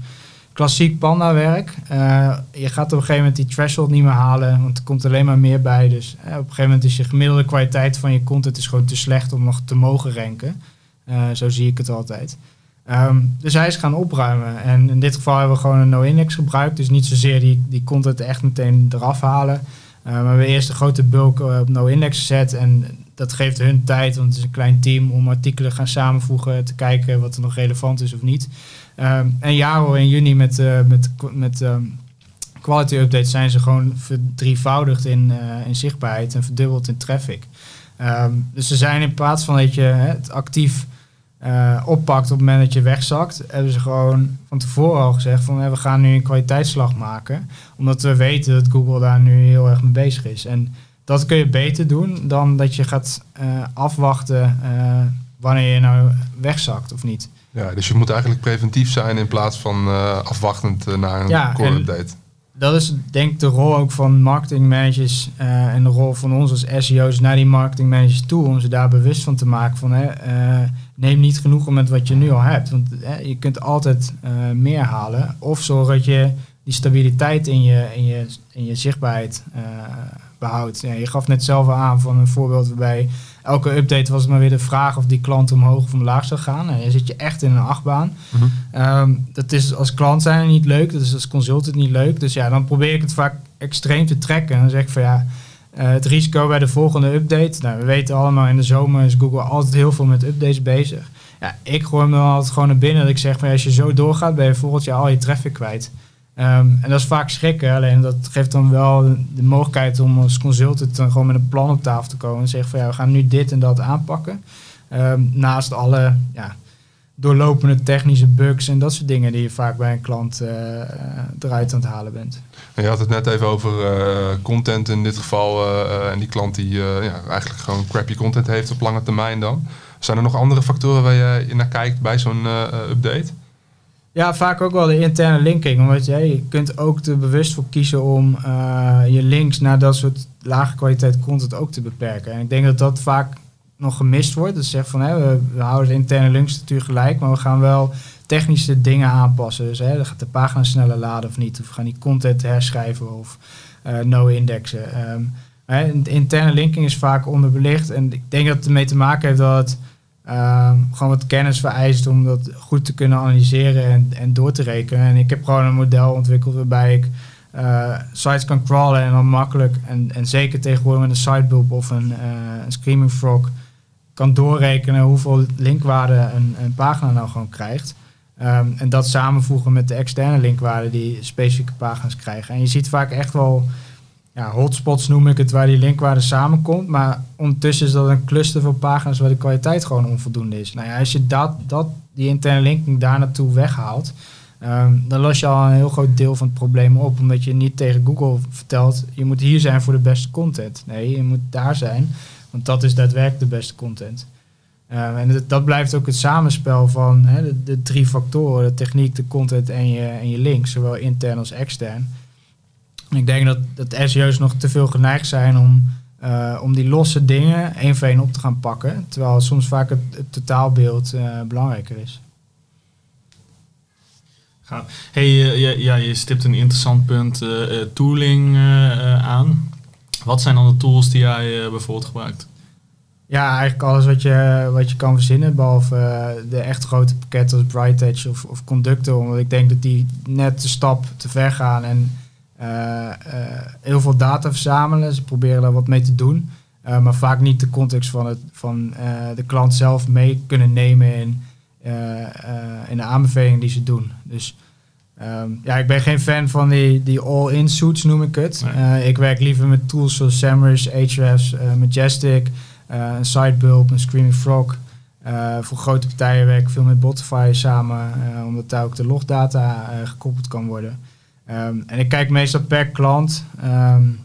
klassiek panda-werk. Uh, je gaat op een gegeven moment die threshold niet meer halen, want er komt alleen maar meer bij. Dus uh, op een gegeven moment is je gemiddelde kwaliteit van je content is gewoon te slecht om nog te mogen ranken. Uh, zo zie ik het altijd. Um, dus hij is gaan opruimen. En in dit geval hebben we gewoon een no-index gebruikt. Dus niet zozeer die, die content echt meteen eraf halen. maar we eerst een grote bulk op no-index gezet. En dat geeft hun tijd, want het is een klein team, om artikelen gaan samenvoegen, te kijken wat er nog relevant is of niet. Um, en Jaro in juni met, uh, met, met um, quality updates zijn ze gewoon verdrievoudigd in, uh, in zichtbaarheid en verdubbeld in traffic. Um, dus ze zijn in plaats van dat je het actief uh, oppakt op het moment dat je wegzakt, hebben ze gewoon van tevoren al gezegd van we gaan nu een kwaliteitsslag maken. Omdat we weten dat Google daar nu heel erg mee bezig is. En dat kun je beter doen dan dat je gaat eh, afwachten eh, wanneer je nou wegzakt of niet. Ja, dus je moet eigenlijk preventief zijn in plaats van uh, afwachtend naar een ja, core update. Dat is denk ik de rol ook van marketingmanagers en de rol van ons als SEO's naar die marketingmanagers toe om ze daar bewust van te maken van hè, neem niet genoegen met wat je nu al hebt. Want je kunt altijd meer halen of zorg dat je die stabiliteit in je, in je, in je zichtbaarheid behoudt. Ja, je gaf net zelf aan van een voorbeeld waarbij elke update was maar weer de vraag of die klant omhoog of omlaag zou gaan. En je zit je echt in een achtbaan. Mm dat is als klant zijn niet leuk, dat is als consultant niet leuk. Dus ja, dan probeer ik het vaak extreem te trekken. En dan zeg ik van ja, uh, het risico bij de volgende update. Nou, we weten allemaal in de zomer is Google altijd heel veel met updates bezig. Ja, ik gooi hem dan altijd gewoon naar binnen. Dat ik zeg van ja, als je zo doorgaat, ben je volgend jaar al je traffic kwijt. Ehm, en dat is vaak schrikken, alleen dat geeft dan wel de, mogelijkheid om als consultant dan gewoon met een plan op tafel te komen en zeggen van ja, we gaan nu dit en dat aanpakken. Ehm, naast alle ja, doorlopende technische bugs en dat soort dingen die je vaak bij een klant uh, eruit aan het halen bent. En je had het net even over uh, content in dit geval uh, en die klant die ja, eigenlijk gewoon crappy content heeft op lange termijn dan. Zijn er nog andere factoren waar je naar kijkt bij zo'n update? Ja, vaak ook wel de interne linking. Omdat je, je kunt ook er bewust voor kiezen om uh, je links naar dat soort lage kwaliteit content ook te beperken. En ik denk dat dat vaak nog gemist wordt. Dus zeg van hè, we, houden de interne linkstructuur gelijk, maar we gaan wel technische dingen aanpassen. Dus hè, gaat de pagina sneller laden of niet. Of we gaan die content herschrijven of uh, no-indexen. Um, de interne linking is vaak onderbelicht. En ik denk dat het ermee te maken heeft dat het Ehm, gewoon wat kennis vereist om dat goed te kunnen analyseren en, en door te rekenen. En ik heb gewoon een model ontwikkeld waarbij ik uh, sites kan crawlen en dan makkelijk, en, en zeker tegenwoordig met een sitebulb of een, uh, een Screaming Frog, kan doorrekenen hoeveel linkwaarde een, een pagina nou gewoon krijgt. Um, en dat samenvoegen met de externe linkwaarden die specifieke pagina's krijgen. En je ziet vaak echt wel ja, hotspots noem ik het, waar die linkwaarde samenkomt. Maar ondertussen is dat een cluster van pagina's waar de kwaliteit gewoon onvoldoende is. Nou ja, als je dat, dat, die interne linking daar naartoe weghaalt, ehm, dan los je al een heel groot deel van het probleem op. Omdat je niet tegen Google vertelt, je moet hier zijn voor de beste content. Nee, je moet daar zijn, want dat is daadwerkelijk de beste content. Um, en dat, dat, blijft ook het samenspel van de, de, drie factoren, de techniek, de content en je, en je links, zowel intern als extern. Ik denk dat, dat SEO's nog te veel geneigd zijn om, uh, om die losse dingen één voor één op te gaan pakken. Terwijl soms vaak het, het totaalbeeld uh, belangrijker is. Hey, uh, ja, je stipt een interessant punt tooling aan. Wat zijn dan de tools die jij bijvoorbeeld gebruikt? Ja, eigenlijk alles wat je, wat je kan verzinnen, behalve de echt grote pakketten als Bright Edge of, of Conductor. Omdat ik denk dat die net de stap te ver gaan en heel veel data verzamelen. Ze proberen daar wat mee te doen. Uh, maar vaak niet de context van, het, van de klant zelf mee kunnen nemen in, in de aanbevelingen die ze doen. Dus um, ja, ik ben geen fan van die, die all-in suits, noem ik het. ik werk liever met tools zoals SEMrush, Ahrefs, Majestic, een Sidebulb, een Screaming Frog. voor grote partijen werk ik veel met Botify samen, omdat daar ook de logdata gekoppeld kan worden. Um, en ik kijk meestal per klant um,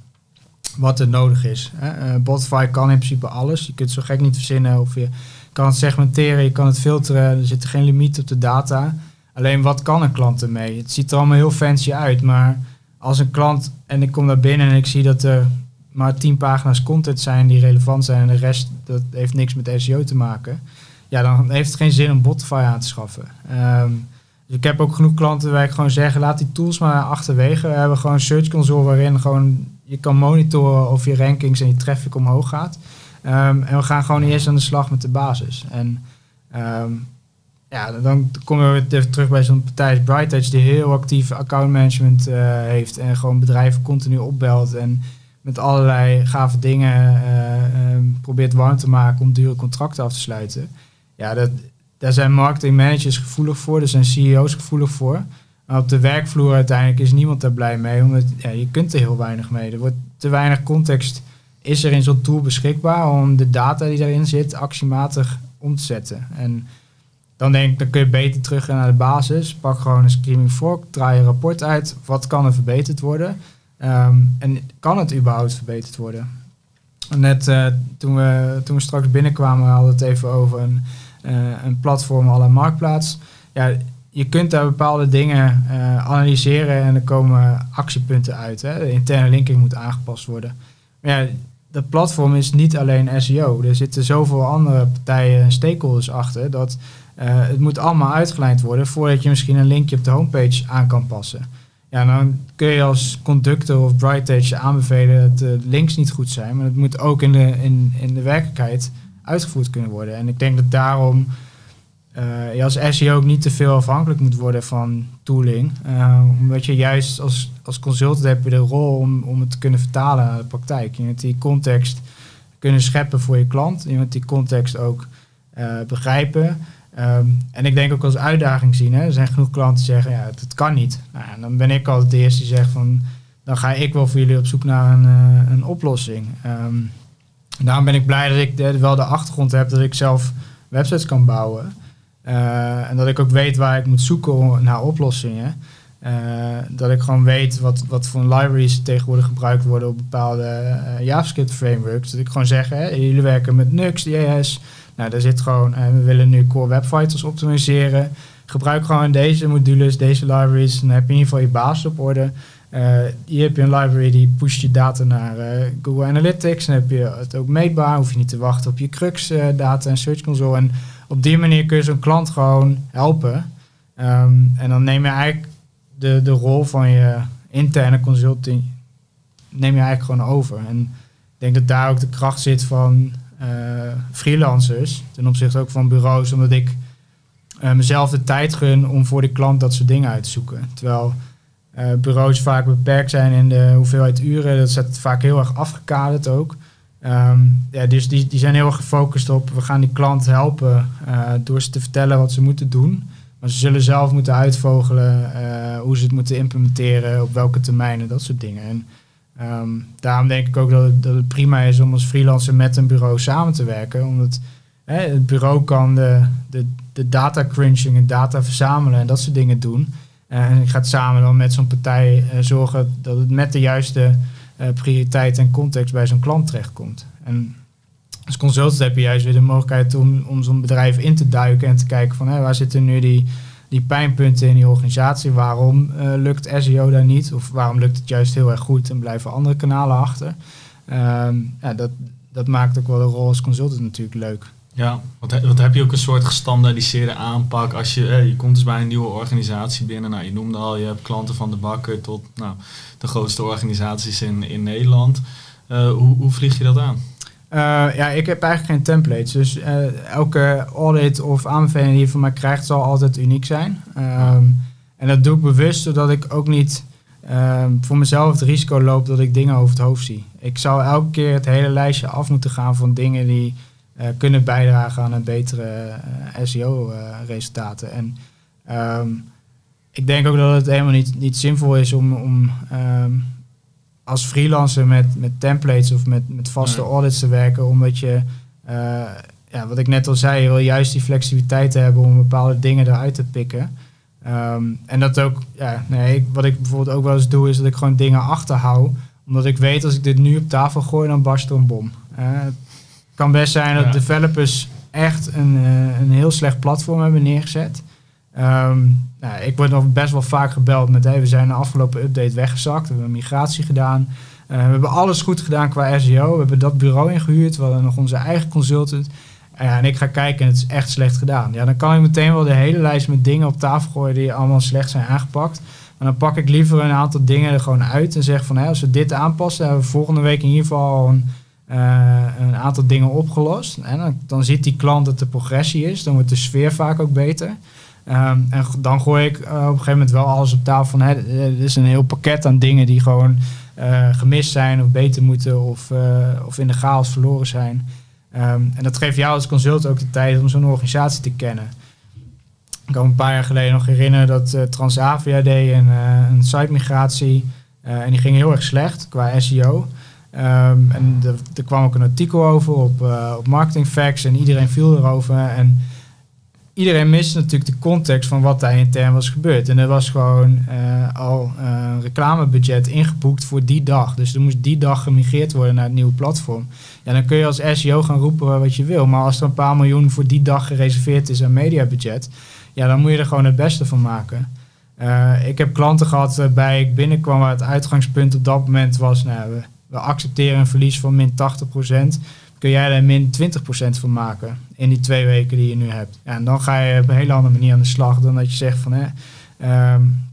wat er nodig is. Uh, Botify kan in principe alles. Je kunt zo gek niet verzinnen of je kan het segmenteren, je kan het filteren. Er zit geen limiet op de data. Alleen wat kan een klant ermee? Het ziet er allemaal heel fancy uit, maar als een klant en ik kom daar binnen en ik zie dat er maar tien pagina's content zijn die relevant zijn en de rest dat heeft niks met SEO te maken. Ja, dan heeft het geen zin om Botify aan te schaffen. Um, dus ik heb ook genoeg klanten waar ik gewoon zeg, laat die tools maar achterwege. We hebben gewoon een Search Console waarin gewoon je kan monitoren of je rankings en je traffic omhoog gaat. Um, en we gaan gewoon eerst aan de slag met de basis. En um, ja, dan komen we weer terug bij zo'n partij als Bright die heel actief account management uh, heeft en gewoon bedrijven continu opbelt en met allerlei gave dingen uh, um, probeert warm te maken om dure contracten af te sluiten. Ja, dat, daar zijn marketing managers gevoelig voor, daar zijn CEO's gevoelig voor. Maar op de werkvloer uiteindelijk is niemand daar blij mee, omdat ja, je kunt er heel weinig mee. Er wordt te weinig context is er in zo'n tool beschikbaar om de data die daarin zit actiematig om te zetten. En dan denk ik, dan kun je beter terug naar de basis. Pak gewoon een Screaming Frog, draai je rapport uit. Wat kan er verbeterd worden? Um, en kan het überhaupt verbeterd worden? Net uh, toen, we, toen we straks binnenkwamen, hadden we het even over een, een platform alle Marktplaats. Ja, je kunt daar bepaalde dingen uh, analyseren en er komen actiepunten uit. Hè? De interne linking moet aangepast worden. Maar ja, dat platform is niet alleen SEO. Er zitten zoveel andere partijen en stakeholders achter dat het moet allemaal uitgelijnd worden voordat je misschien een linkje op de homepage aan kan passen. Ja, dan kun je als conductor of Brightage aanbevelen dat de links niet goed zijn, maar het moet ook in de, in, in de werkelijkheid uitgevoerd kunnen worden. En ik denk dat daarom uh, je als SEO ook niet te veel afhankelijk moet worden van tooling. Uh, omdat je juist als, als consultant heb je de rol om, om het te kunnen vertalen naar de praktijk. Je moet die context kunnen scheppen voor je klant. Je moet die context ook uh, begrijpen. Um, en ik denk ook als uitdaging zien. Hè. Er zijn genoeg klanten die zeggen, ja, het, kan niet. Nou, dan ben ik altijd de eerste die zegt van, dan ga ik wel voor jullie op zoek naar een, een oplossing. Um, daarom ben ik blij dat ik wel de achtergrond heb dat ik zelf websites kan bouwen. Uh, en dat ik ook weet waar ik moet zoeken naar oplossingen. Uh, dat ik gewoon weet wat, wat voor libraries tegenwoordig gebruikt worden op bepaalde JavaScript frameworks. Dat ik gewoon zeg, jullie werken met Nux.js, nou, daar zit gewoon, we willen nu Core Web Vitals optimaliseren. Gebruik gewoon deze modules, deze libraries. Dan heb je in ieder geval je basis op orde. Uh, hier heb je een library die pusht je data naar uh, Google Analytics. Dan heb je het ook meetbaar. Hoef je niet te wachten op je Crux uh, data en Search Console. En op die manier kun je zo'n klant gewoon helpen. Um, en dan neem je eigenlijk de, de rol van je interne consulting neem je eigenlijk gewoon over. En ik denk dat daar ook de kracht zit van freelancers, ten opzichte ook van bureaus, omdat ik mezelf de tijd gun om voor de klant dat soort dingen uit te zoeken. Terwijl bureaus vaak beperkt zijn in de hoeveelheid uren, dat zet het vaak heel erg afgekaderd ook. Um, ja, dus die, die zijn heel erg gefocust op, we gaan die klant helpen door ze te vertellen wat ze moeten doen. Maar ze zullen zelf moeten uitvogelen hoe ze het moeten implementeren, op welke termijnen, dat soort dingen. En Um, daarom denk ik ook dat het, dat het, prima is om als freelancer met een bureau samen te werken. Omdat hè, het bureau kan de, de, de data crunching en data verzamelen en dat soort dingen doen. En gaat samen dan met zo'n partij uh, zorgen dat het met de juiste uh, prioriteit en context bij zo'n klant terechtkomt. En als consultant heb je juist weer de mogelijkheid om, om zo'n bedrijf in te duiken en te kijken van hè, waar zitten nu die die pijnpunten in die organisatie. Waarom uh, lukt SEO daar niet? Of waarom lukt het juist heel erg goed en blijven andere kanalen achter? Um, ja, dat, dat maakt ook wel de rol als consultant natuurlijk leuk. Ja, wat, wat heb je ook een soort gestandaardiseerde aanpak als je, eh, je komt dus bij een nieuwe organisatie binnen. Nou, je noemde al, je hebt klanten van de bakker tot nou, de grootste organisaties in, in Nederland. Uh, hoe, hoe vlieg je dat aan? Uh, ja, ik heb eigenlijk geen templates. Dus uh, elke audit of aanbeveling die je van mij krijgt, zal altijd uniek zijn. Um, en dat doe ik bewust, zodat ik ook niet um, voor mezelf het risico loop dat ik dingen over het hoofd zie. Ik zou elke keer het hele lijstje af moeten gaan van dingen die kunnen bijdragen aan een betere SEO-resultaten. en um, ik denk ook dat het helemaal niet, niet zinvol is om, om als freelancer met, met templates of met, met vaste audits te werken, omdat je, uh, ja, wat ik net al zei, je wil juist die flexibiliteit hebben om bepaalde dingen eruit te pikken. Um, en dat ook, ja, nee, ik, wat ik bijvoorbeeld ook wel eens doe, is dat ik gewoon dingen achterhoud. Omdat ik weet, als ik dit nu op tafel gooi, dan barst er een bom. Uh, kan best zijn dat ja. developers echt een, uh, een heel slecht platform hebben neergezet. Um, nou, ik word nog best wel vaak gebeld met hey, we zijn de afgelopen update weggezakt, we hebben een migratie gedaan. Uh, we hebben alles goed gedaan qua SEO. We hebben dat bureau ingehuurd. We hadden nog onze eigen consultant. Uh, en ik ga kijken en het is echt slecht gedaan. Ja, dan kan ik meteen wel de hele lijst met dingen op tafel gooien die allemaal slecht zijn aangepakt. Maar dan pak ik liever een aantal dingen er gewoon uit en zeg van hey, als we dit aanpassen, hebben we volgende week in ieder geval een, uh, een aantal dingen opgelost. En dan, dan ziet die klant dat de progressie is. Dan wordt de sfeer vaak ook beter. Um, en dan gooi ik uh, op een gegeven moment wel alles op tafel van... Hè, er is een heel pakket aan dingen die gewoon gemist zijn of beter moeten... of, of in de chaos verloren zijn. Um, en dat geeft jou als consultant ook de tijd om zo'n organisatie te kennen. Ik kan me een paar jaar geleden nog herinneren dat Transavia deed een, een site-migratie... en die ging heel erg slecht qua SEO... Um, en er kwam ook een artikel over op, op Marketing Facts en iedereen viel erover. En iedereen mist natuurlijk de context van wat daar intern was gebeurd. En er was gewoon uh, al een reclamebudget ingeboekt voor die dag. Dus er moest die dag gemigreerd worden naar het nieuwe platform. Ja, dan kun je als SEO gaan roepen wat je wil. Maar als er een paar miljoen voor die dag gereserveerd is aan mediabudget, ja, dan moet je er gewoon het beste van maken. Ik heb klanten gehad waarbij ik binnenkwam waar het uitgangspunt op dat moment was, nou, we accepteren een verlies van min 80%. Kun jij daar min 20% van maken in die twee weken die je nu hebt. En dan ga je op een hele andere manier aan de slag dan dat je zegt van hè, um,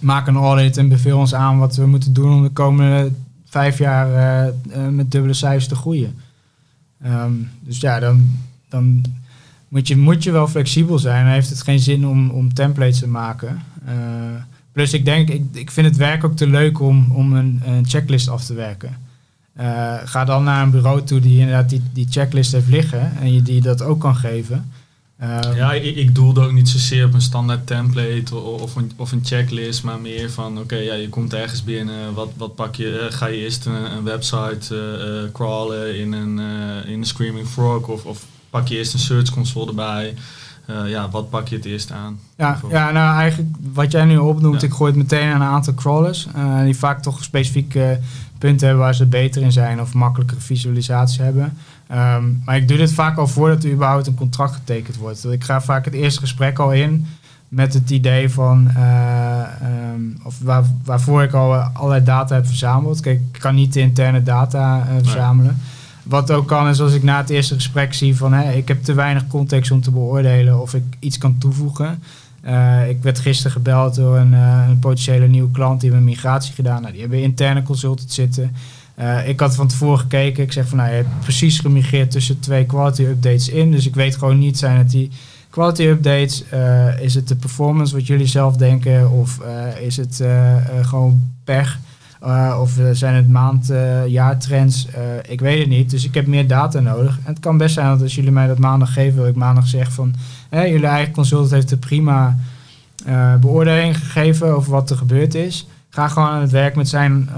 maak een audit en beveel ons aan wat we moeten doen om de komende vijf jaar uh, uh, met dubbele cijfers te groeien. Um, dus ja, dan, dan moet, je, moet je wel flexibel zijn. Dan heeft het geen zin om, om templates te maken. Uh, plus ik denk, ik, ik vind het werk ook te leuk om, om een, een checklist af te werken. Uh, ga dan naar een bureau toe die inderdaad die, die checklist heeft liggen en je die dat ook kan geven. Um, ja, ik, ik doelde ook niet zozeer op een standaard template of, of, een, of een checklist, maar meer van oké, ja, je komt ergens binnen, wat, wat pak je, uh, ga je eerst een, een website uh, crawlen in een, in een Screaming Frog of, of pak je eerst een search console erbij. Uh, ja, wat pak je het eerst aan? Ja, ja nou eigenlijk wat jij nu opnoemt, ja. ik gooi het meteen aan een aantal crawlers. Uh, die vaak toch specifieke punten hebben waar ze beter in zijn of makkelijker visualisatie hebben. Um, maar ik doe dit vaak al voordat er überhaupt een contract getekend wordt. Ik ga vaak het eerste gesprek al in met het idee van, uh, um, of waar, waarvoor ik al allerlei data heb verzameld. Kijk, ik kan niet de interne data verzamelen. Nee. Wat ook kan is als ik na het eerste gesprek zie van hè, ik heb te weinig context om te beoordelen of ik iets kan toevoegen. Uh, ik werd gisteren gebeld door een, uh, een, potentiële nieuwe klant die hebben een migratie gedaan. Nou, die hebben interne consultants zitten. Uh, ik had van tevoren gekeken. Ik zeg van nou, je hebt precies gemigreerd tussen twee quality updates in. Dus ik weet gewoon niet, zijn het die quality updates? is het de performance wat jullie zelf denken? Of is het gewoon pech? Uh, of zijn het maand, uh, jaartrends? Ik weet het niet. Dus ik heb meer data nodig. En het kan best zijn dat als jullie mij dat maandag geven, wil ik maandag zeg van jullie eigen consultant heeft een prima beoordeling gegeven over wat er gebeurd is. Ga gewoon aan het werk met zijn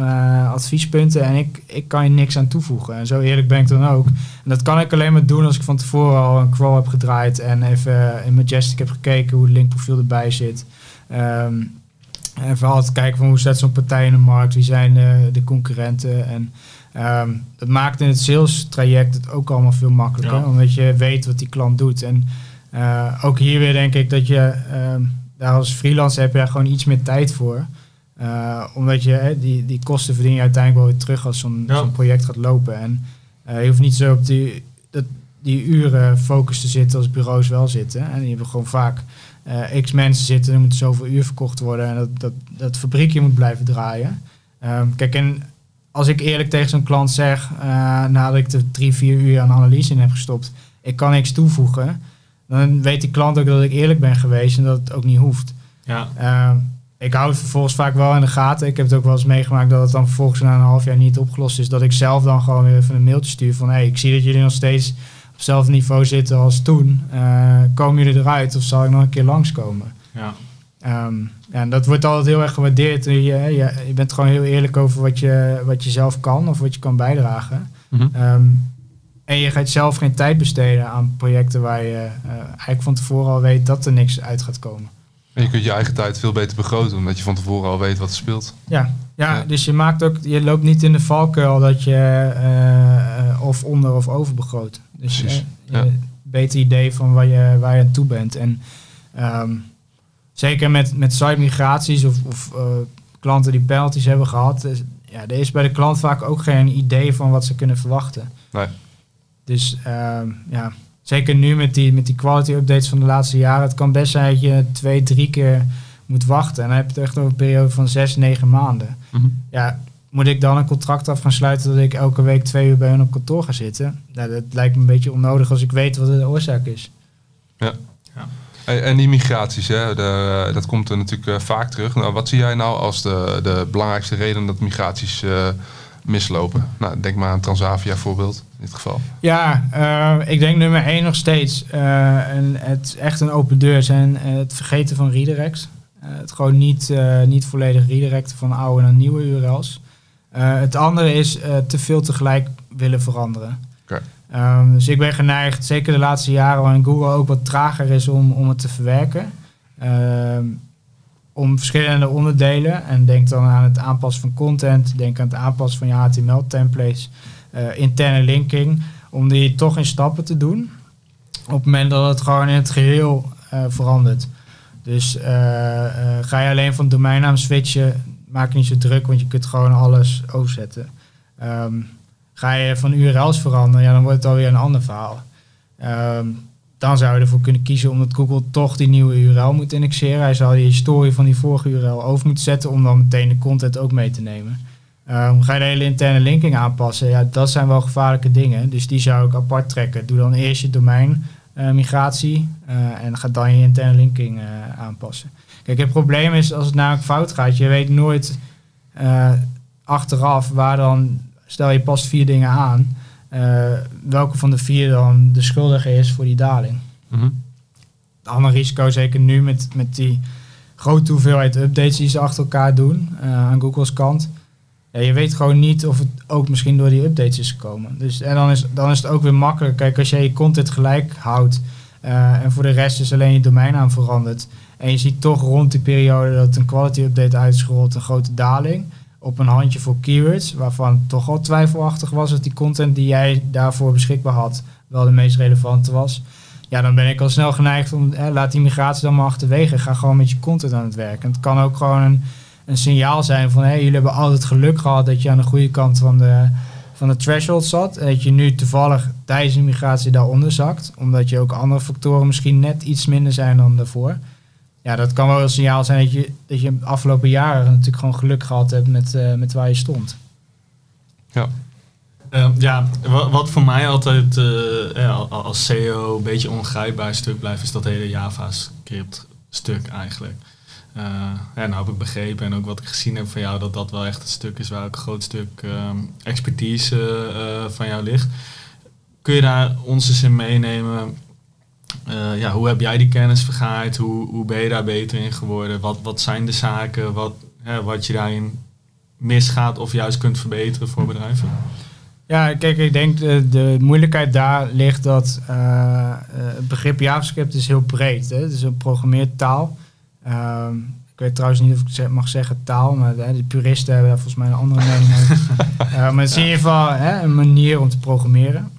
adviespunten en ik, ik kan je niks aan toevoegen. En zo eerlijk ben ik dan ook. En dat kan ik alleen maar doen als ik van tevoren al een crawl heb gedraaid en even in Majestic heb gekeken hoe het linkprofiel erbij zit. Um, en vooral te kijken van hoe staat zo'n partij in de markt, wie zijn de, de concurrenten. En um, dat maakt in het sales traject het ook allemaal veel makkelijker, ja. omdat je weet wat die klant doet. En uh, ook hier weer denk ik dat je um, daar als freelancer heb je gewoon iets meer tijd voor. Uh, omdat je hè, die, die kosten verdien je uiteindelijk wel weer terug als zo'n ja. zo'n project gaat lopen. En uh, je hoeft niet zo op die, dat, die uren focus te zitten als bureaus wel zitten. En die hebben gewoon vaak uh, x mensen zitten, er moeten zoveel uur verkocht worden en dat, dat, dat fabriekje moet blijven draaien. Um, kijk, en als ik eerlijk tegen zo'n klant zeg, uh, nadat ik er drie, vier uur aan analyse in heb gestopt, ik kan niks toevoegen, dan weet die klant ook dat ik eerlijk ben geweest en dat het ook niet hoeft. Ja. Uh, ik hou het vervolgens vaak wel in de gaten. Ik heb het ook wel eens meegemaakt dat het dan vervolgens na een half jaar niet opgelost is. Dat ik zelf dan gewoon weer even een mailtje stuur van hé, hey, ik zie dat jullie nog steeds op hetzelfde niveau zitten als toen. Uh, komen jullie eruit of zal ik nog een keer langskomen? Ja. Um, ja, en dat wordt altijd heel erg gewaardeerd. Je, je, je, bent gewoon heel eerlijk over wat je, wat je zelf kan of wat je kan bijdragen. Mhm. Um, en je gaat zelf geen tijd besteden aan projecten waar je uh, eigenlijk van tevoren al weet dat er niks uit gaat komen. En je kunt je eigen tijd veel beter begroten, omdat je van tevoren al weet wat er speelt. Ja, ja, ja. dus je maakt ook, je loopt niet in de valkuil dat je uh, of onder of over begroot. Dus Precies, uh, ja. beter idee van waar je, waar je aan toe bent. En um, zeker met, met site migraties of, of uh, klanten die penalties hebben gehad, is, ja, er is bij de klant vaak ook geen idee van wat ze kunnen verwachten. Nee. Dus um, ja, zeker nu met die, met die quality updates van de laatste jaren, het kan best zijn dat je twee, drie keer moet wachten. En dan heb je het echt over een periode van zes, negen maanden. Mm -hmm. Ja, moet ik dan een contract af gaan sluiten dat ik elke week twee uur bij hen op kantoor ga zitten? Nou, dat lijkt me een beetje onnodig als ik weet wat de oorzaak is. Ja. ja. En, die migraties, hè, de, dat komt er natuurlijk uh, vaak terug. Nou, wat zie jij nou als de, de belangrijkste reden dat migraties uh, mislopen? Nou, denk maar aan Transavia voorbeeld in dit geval. Ja, uh, ik denk nummer één nog steeds. en het is echt een open deur zijn het vergeten van redirects. het gewoon niet, niet volledig redirecten van oude naar nieuwe URL's. Uh, het andere is uh, te veel tegelijk willen veranderen. Okay. Ehm, dus ik ben geneigd, zeker de laatste jaren waarin Google ook wat trager is om, om het te verwerken. Ehm, om verschillende onderdelen. En denk dan aan het aanpassen van content, denk aan het aanpassen van je HTML-templates, uh, interne linking, om die toch in stappen te doen. Op het moment dat het gewoon in het geheel uh, verandert. Dus uh, ga je alleen van domeinnaam switchen, maak je niet zo druk, want je kunt gewoon alles overzetten. Um, ga je van URL's veranderen, ja, dan wordt het alweer een ander verhaal. Um, dan zou je ervoor kunnen kiezen omdat Google toch die nieuwe URL moet indexeren. Hij zou die historie van die vorige URL over moeten zetten om dan meteen de content ook mee te nemen. Um, ga je de hele interne linking aanpassen? Ja, dat zijn wel gevaarlijke dingen. Dus die zou ik apart trekken. Doe dan eerst je domein uh, migratie uh, en ga dan je interne linking uh, aanpassen. Kijk, het probleem is als het namelijk fout gaat, je weet nooit achteraf waar dan, stel je past vier dingen aan, welke van de vier dan de schuldige is voor die daling. Mm -hmm. Het andere risico, zeker nu met, met die grote hoeveelheid updates die ze achter elkaar doen aan Google's kant, ja, je weet gewoon niet of het ook misschien door die updates is gekomen. Dus, en dan is, dan is het ook weer makkelijk. Kijk, als je je content gelijk houdt uh, en voor de rest is alleen je domeinnaam veranderd. En je ziet toch rond die periode dat een quality update uitgerold, een grote daling. Op een handje voor keywords, waarvan toch al twijfelachtig was dat die content die jij daarvoor beschikbaar had, wel de meest relevante was. Ja, dan ben ik al snel geneigd om, eh, laat die migratie dan maar achterwege. Ga gewoon met je content aan het werken. Het kan ook gewoon een een signaal zijn van hé, jullie hebben altijd geluk gehad dat je aan de goede kant van de, van de threshold zat. En dat je nu toevallig tijdens de migratie daaronder zakt. Omdat je ook andere factoren misschien net iets minder zijn dan daarvoor. Ja, dat kan wel een signaal zijn dat je, dat je de afgelopen jaren natuurlijk gewoon geluk gehad hebt met, uh, met waar je stond. Ja. Uh, ja, wat voor mij altijd uh, als CEO een beetje ongrijpbaar stuk blijft, is dat hele JavaScript stuk eigenlijk. Uh, ja, nou heb ik begrepen en ook wat ik gezien heb van jou, dat dat wel echt een stuk is waar ook een groot stuk ehm, expertise uh, van jou ligt. Kun je daar ons eens in meenemen? Uh, ja, hoe heb jij die kennis vergaard? Hoe, hoe ben je daar beter in geworden? Wat, wat zijn de zaken wat, wat je daarin misgaat of juist kunt verbeteren voor bedrijven? Ja, kijk, ik denk de, de moeilijkheid daar ligt dat het begrip JavaScript is heel breed. Hè? Het is een programmeertaal. Um, ik weet trouwens niet of ik mag zeggen taal, maar de, de puristen hebben daar volgens mij een andere mening over. uh, maar het is in ieder geval hè, een manier om te programmeren.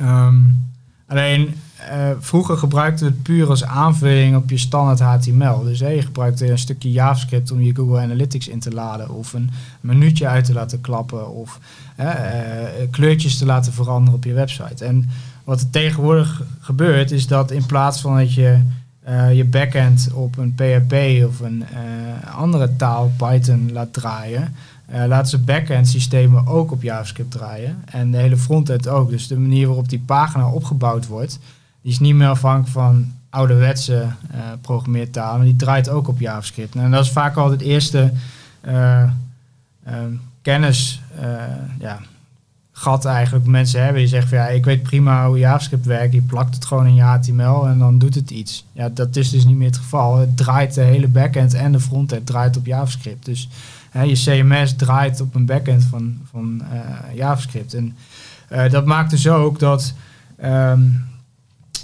Um, alleen uh, vroeger gebruikten we het puur als aanvulling op je standaard HTML. Dus je gebruikte een stukje JavaScript om je Google Analytics in te laden, of een minuutje uit te laten klappen, of uh, kleurtjes te laten veranderen op je website. En wat er tegenwoordig gebeurt, is dat in plaats van dat je uh, je backend op een PHP of een andere taal, Python, laat draaien, laten ze backend systemen ook op JavaScript draaien. En de hele frontend ook. Dus de manier waarop die pagina opgebouwd wordt, die is niet meer afhankelijk van ouderwetse programmeertalen, maar die draait ook op JavaScript. En dat is vaak al het eerste kennis, ja, gat eigenlijk mensen hebben die zeggen van ja, ik weet prima hoe JavaScript werkt, je plakt het gewoon in je HTML en dan doet het iets. Ja, dat is dus niet meer het geval. Het draait de hele backend en de frontend draait op JavaScript. Dus hè, je CMS draait op een backend van, van uh, JavaScript. En uh, dat maakt dus ook dat um,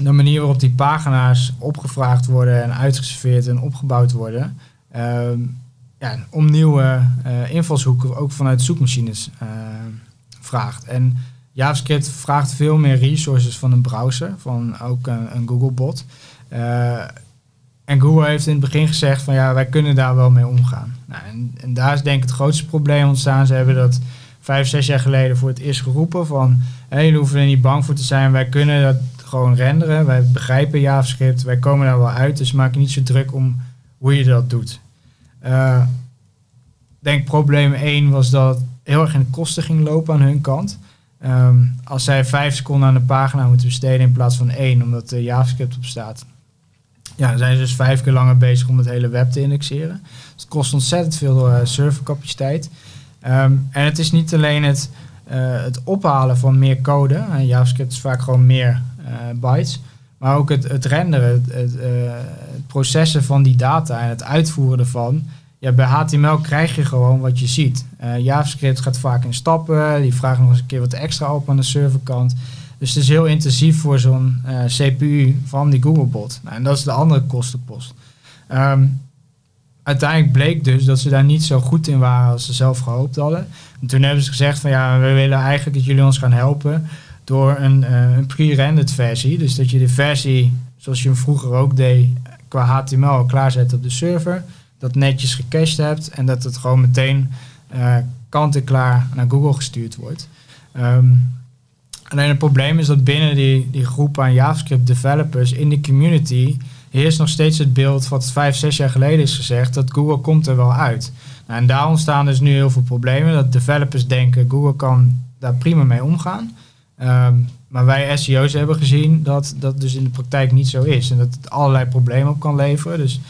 de manier waarop die pagina's opgevraagd worden en uitgeserveerd en opgebouwd worden, um, ja, om nieuwe uh, invalshoeken ook vanuit zoekmachines vraagt. En JavaScript vraagt veel meer resources van een browser, van ook een, een Googlebot. Uh, en Google heeft in het begin gezegd van ja, wij kunnen daar wel mee omgaan. Nou, en, daar is denk ik het grootste probleem ontstaan. Ze hebben dat vijf, zes jaar geleden voor het eerst geroepen van hé, jullie hoeven er niet bang voor te zijn. Wij kunnen dat gewoon renderen. Wij begrijpen JavaScript. Wij komen daar wel uit. Dus maak je niet zo druk om hoe je dat doet. Uh, denk probleem 1 was dat heel erg in de kosten ging lopen aan hun kant. Um, als zij vijf seconden aan de pagina moeten besteden in plaats van één, omdat de JavaScript op staat. Ja, dan zijn ze dus vijf keer langer bezig om het hele web te indexeren. Dus het kost ontzettend veel uh, servercapaciteit. Um, en het is niet alleen het, uh, het ophalen van meer code. JavaScript is vaak gewoon meer bytes. Maar ook het, het renderen, het, het, processen van die data en het uitvoeren ervan ja, bij HTML krijg je gewoon wat je ziet. Uh, JavaScript gaat vaak in stappen. Die vraagt nog eens een keer wat extra op aan de serverkant. Dus het is heel intensief voor zo'n eh, CPU van die Googlebot. Nou, en dat is de andere kostenpost. Ehm, uiteindelijk bleek dus dat ze daar niet zo goed in waren als ze zelf gehoopt hadden. En toen hebben ze gezegd van ja, we willen eigenlijk dat jullie ons gaan helpen door een, uh, pre-rendered versie. Dus dat je de versie, zoals je hem vroeger ook deed, qua HTML klaarzet op de server. Dat netjes gecached hebt en dat het gewoon meteen uh, kant-en-klaar naar Google gestuurd wordt. Um, alleen het probleem is dat binnen die, die groep aan JavaScript developers in de community heerst nog steeds het beeld wat vijf, zes jaar geleden is gezegd, dat Google komt er wel uit. Nou, en daar ontstaan dus nu heel veel problemen. Dat developers denken Google kan daar prima mee omgaan. Um, maar wij SEO's hebben gezien dat dat dus in de praktijk niet zo is. En dat het allerlei problemen op kan leveren. Dus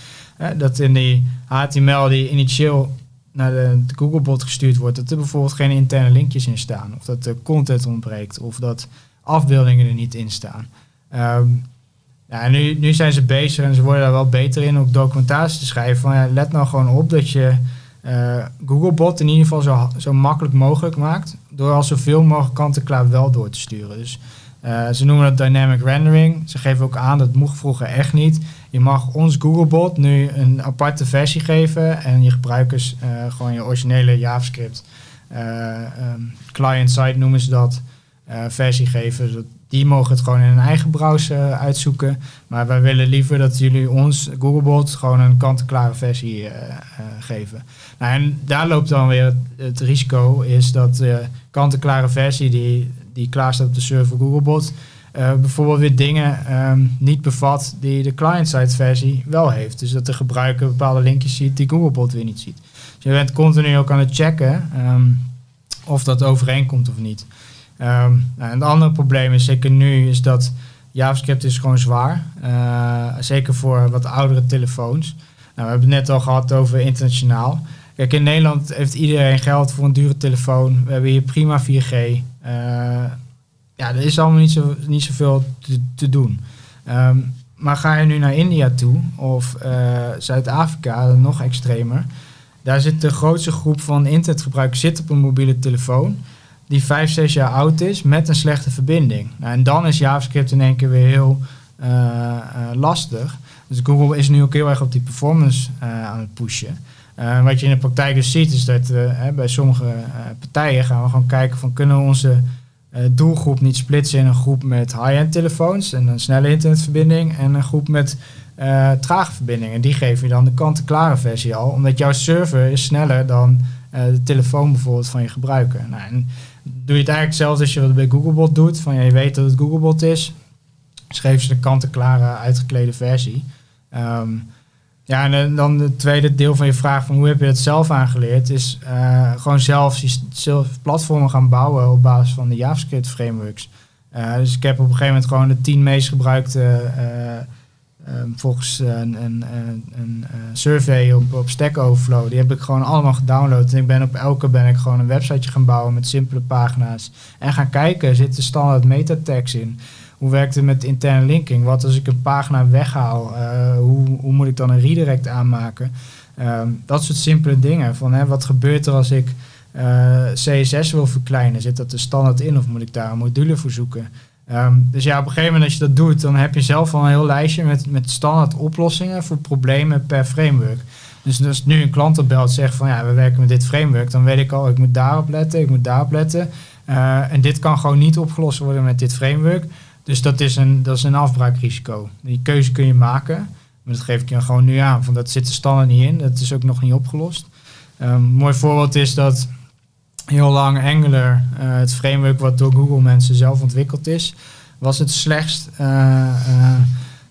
dat in die HTML die initieel naar de, Googlebot gestuurd wordt, dat er bijvoorbeeld geen interne linkjes in staan. Of dat de content ontbreekt. Of dat afbeeldingen er niet in staan. Nu, nu zijn ze bezig en ze worden daar wel beter in om documentatie te schrijven. Van, ja, let nou gewoon op dat je uh, Googlebot in ieder geval zo, zo makkelijk mogelijk maakt. Door al zoveel mogelijk kant-en-klaar wel door te sturen. Dus uh, ze noemen dat dynamic rendering. Ze geven ook aan dat mocht vroeger echt niet. Je mag ons Googlebot nu een aparte versie geven en je gebruikers uh, gewoon je originele JavaScript um, client-side noemen ze dat versie geven. Die mogen het gewoon in hun eigen browser uitzoeken. Maar wij willen liever dat jullie ons Googlebot gewoon een kant-en-klare versie geven. Nou, en daar loopt dan weer het, risico, is dat kant-en-klare versie die, die klaar staat op de server Googlebot, uh, bijvoorbeeld weer dingen um, niet bevat die de client-side versie wel heeft. Dus dat de gebruiker bepaalde linkjes ziet die Googlebot weer niet ziet. Dus je bent continu ook aan het checken um, of dat overeenkomt of niet. Um, nou, een ander probleem is zeker nu is dat JavaScript is gewoon zwaar. Uh, zeker voor wat oudere telefoons. Nou, we hebben het net al gehad over internationaal. Kijk, in Nederland heeft iedereen geld voor een dure telefoon. We hebben hier prima 4G. Uh, ja, er is allemaal niet, zo, niet zoveel te, doen. Um, maar ga je nu naar India toe of uh, Zuid-Afrika, nog extremer. Daar zit de grootste groep van internetgebruikers zit op een mobiele telefoon die 5, 6 jaar oud is met een slechte verbinding. Nou, en dan is JavaScript in één keer weer heel uh, lastig. Dus Google is nu ook heel erg op die performance aan het pushen. Wat je in de praktijk dus ziet is dat bij sommige partijen gaan we gewoon kijken van kunnen we onze doelgroep niet splitsen in een groep met high-end telefoons en een snelle internetverbinding en een groep met trage verbindingen. Die geven je dan de kant-en-klare versie al, omdat jouw server is sneller dan de telefoon bijvoorbeeld van je gebruiker. Nou, en doe je het eigenlijk zelfs als je wat bij Googlebot doet. Van je weet dat het Googlebot is. Schreef ze de kant-en-klare uitgeklede versie. Um, ja, en dan het tweede deel van je vraag van hoe heb je het zelf aangeleerd, is uh, gewoon zelf, zelf platformen gaan bouwen op basis van de JavaScript frameworks. Uh, dus ik heb op een gegeven moment gewoon de tien meest gebruikte Um, volgens een, een, een, survey op, op Stack Overflow. Die heb ik gewoon allemaal gedownload. En ik ben op elke ben ik gewoon een websiteje gaan bouwen met simpele pagina's. En gaan kijken, zit er standaard meta-tags in? Hoe werkt het met interne linking? Wat als ik een pagina weghaal? Uh, hoe, hoe moet ik dan een redirect aanmaken? Um, dat soort simpele dingen. Van, hè, wat gebeurt er als ik uh, CSS wil verkleinen? Zit dat er standaard in of moet ik daar een module voor zoeken? Um, dus ja, op een gegeven moment als je dat doet, dan heb je zelf al een heel lijstje met, met standaard oplossingen voor problemen per framework. Dus als nu een klant op belt zegt van ja, we werken met dit framework, dan weet ik al, ik moet daarop letten, ik moet daarop letten. Uh, en dit kan gewoon niet opgelost worden met dit framework. Dus dat is een, dat is een afbraakrisico. Die keuze kun je maken. Maar dat geef ik je gewoon nu aan, want dat zit er standaard niet in. Dat is ook nog niet opgelost. Een mooi voorbeeld is dat heel lang Angular, uh, het framework wat door Google mensen zelf ontwikkeld is, was het slechtst uh, uh,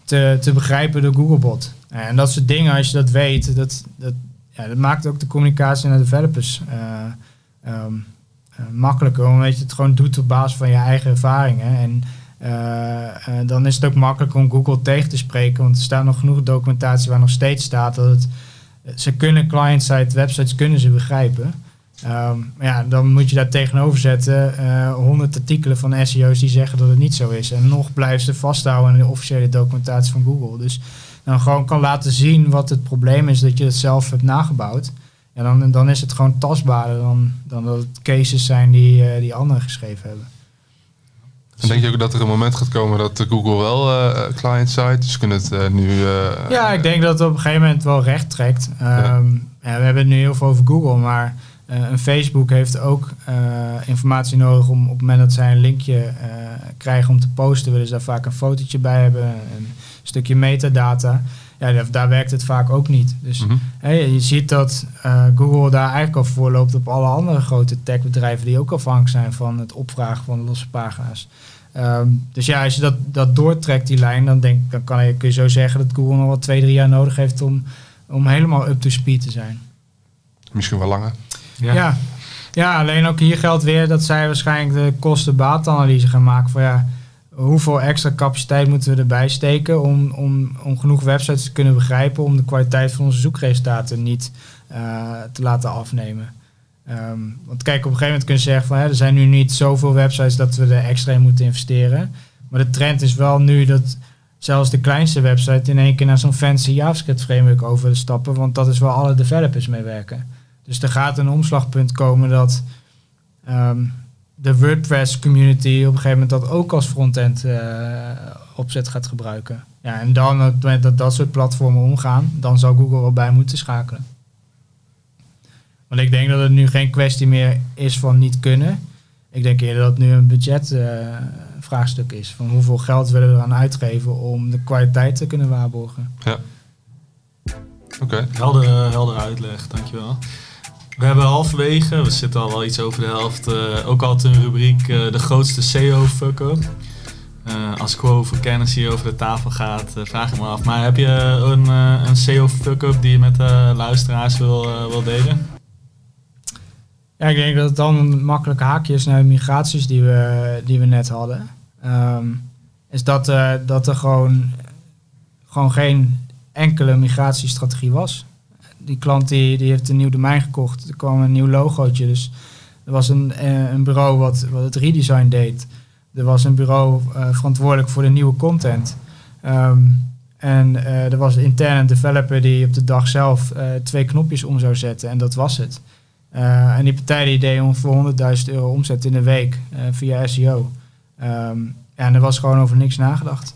te, te begrijpen door Googlebot. En dat soort dingen, als je dat weet, dat, dat, ja, dat maakt ook de communicatie naar developers um, makkelijker, omdat je het gewoon doet op basis van je eigen ervaringen. En dan is het ook makkelijker om Google tegen te spreken, want er staat nog genoeg documentatie waar nog steeds staat dat ze kunnen client-side websites kunnen ze begrijpen. Um, ja, dan moet je daar tegenover zetten uh, 100 artikelen van SEO's die zeggen dat het niet zo is. En nog blijven ze vasthouden aan de officiële documentatie van Google. Dus dan gewoon kan laten zien wat het probleem is dat je het zelf hebt nagebouwd. Ja, dan, dan is het gewoon tastbaarder dan, dan dat het cases zijn die, uh, die anderen geschreven hebben. En denk je ook dat er een moment gaat komen dat Google wel uh, client-side, dus kunnen het uh, nu... Uh, ja, ik denk dat het op een gegeven moment wel recht trekt. Um, ja. Ja, we hebben het nu heel veel over Google, maar een Facebook heeft ook informatie nodig om op het moment dat zij een linkje krijgen om te posten, willen ze daar vaak een fotootje bij hebben, een stukje metadata ja, daar werkt het vaak ook niet. Dus mm je ziet dat Google daar eigenlijk al voor loopt op alle andere grote techbedrijven die ook afhankelijk zijn van het opvragen van losse pagina's. Ehm, dus ja, als je dat, dat doortrekt, die lijn, dan, denk, dan kan je, kun je zo zeggen dat Google nog wel twee, drie jaar nodig heeft om, om helemaal up to speed te zijn. Misschien wel langer. Ja. ja. Ja, alleen ook hier geldt weer dat zij waarschijnlijk de kosten-baatanalyse gaan maken van ja, hoeveel extra capaciteit moeten we erbij steken om, om, om genoeg websites te kunnen begrijpen om de kwaliteit van onze zoekresultaten niet uh, te laten afnemen. Um, want kijk, op een gegeven moment kun je zeggen van er zijn nu niet zoveel websites dat we er extra in moeten investeren. Maar de trend is wel nu dat zelfs de kleinste website in één keer naar zo'n fancy JavaScript framework over stappen, want dat is waar alle developers mee werken. Dus er gaat een omslagpunt komen dat um, de WordPress community op een gegeven moment dat ook als frontend uh, opzet gaat gebruiken. Ja, en dan op het moment dat dat soort platformen omgaan, dan zou Google wel bij moeten schakelen. Want ik denk dat het nu geen kwestie meer is van niet kunnen. Ik denk eerder dat het nu een budgetvraagstuk uh, is. Van hoeveel geld willen we eraan uitgeven om de kwaliteit te kunnen waarborgen. Ja. Oké. Okay. Helder, helder uitleg, dankjewel. We hebben halverwege, we zitten al wel iets over de helft, uh, ook altijd een rubriek uh, de grootste SEO-fuck-up. Uh, als Quo voor kennis hier over de tafel gaat, vraag ik me af. Maar heb je een, een SEO-fuck-up die je met de luisteraars wil, wil delen? Ja, ik denk dat het dan een makkelijke haakje is naar de migraties die we, die we net hadden. Um, is dat, dat er gewoon, gewoon geen enkele migratiestrategie was. Die klant die, die heeft een nieuw domein gekocht. Er kwam een nieuw logootje. Dus er was een, uh, een bureau wat, wat het redesign deed. Er was een bureau uh, verantwoordelijk voor de nieuwe content. Um, en er was een interne developer die op de dag zelf twee knopjes om zou zetten. En dat was het. En die partij die deed ongeveer 100.000 euro omzet in de week via SEO. Ehm, en er was gewoon over niks nagedacht.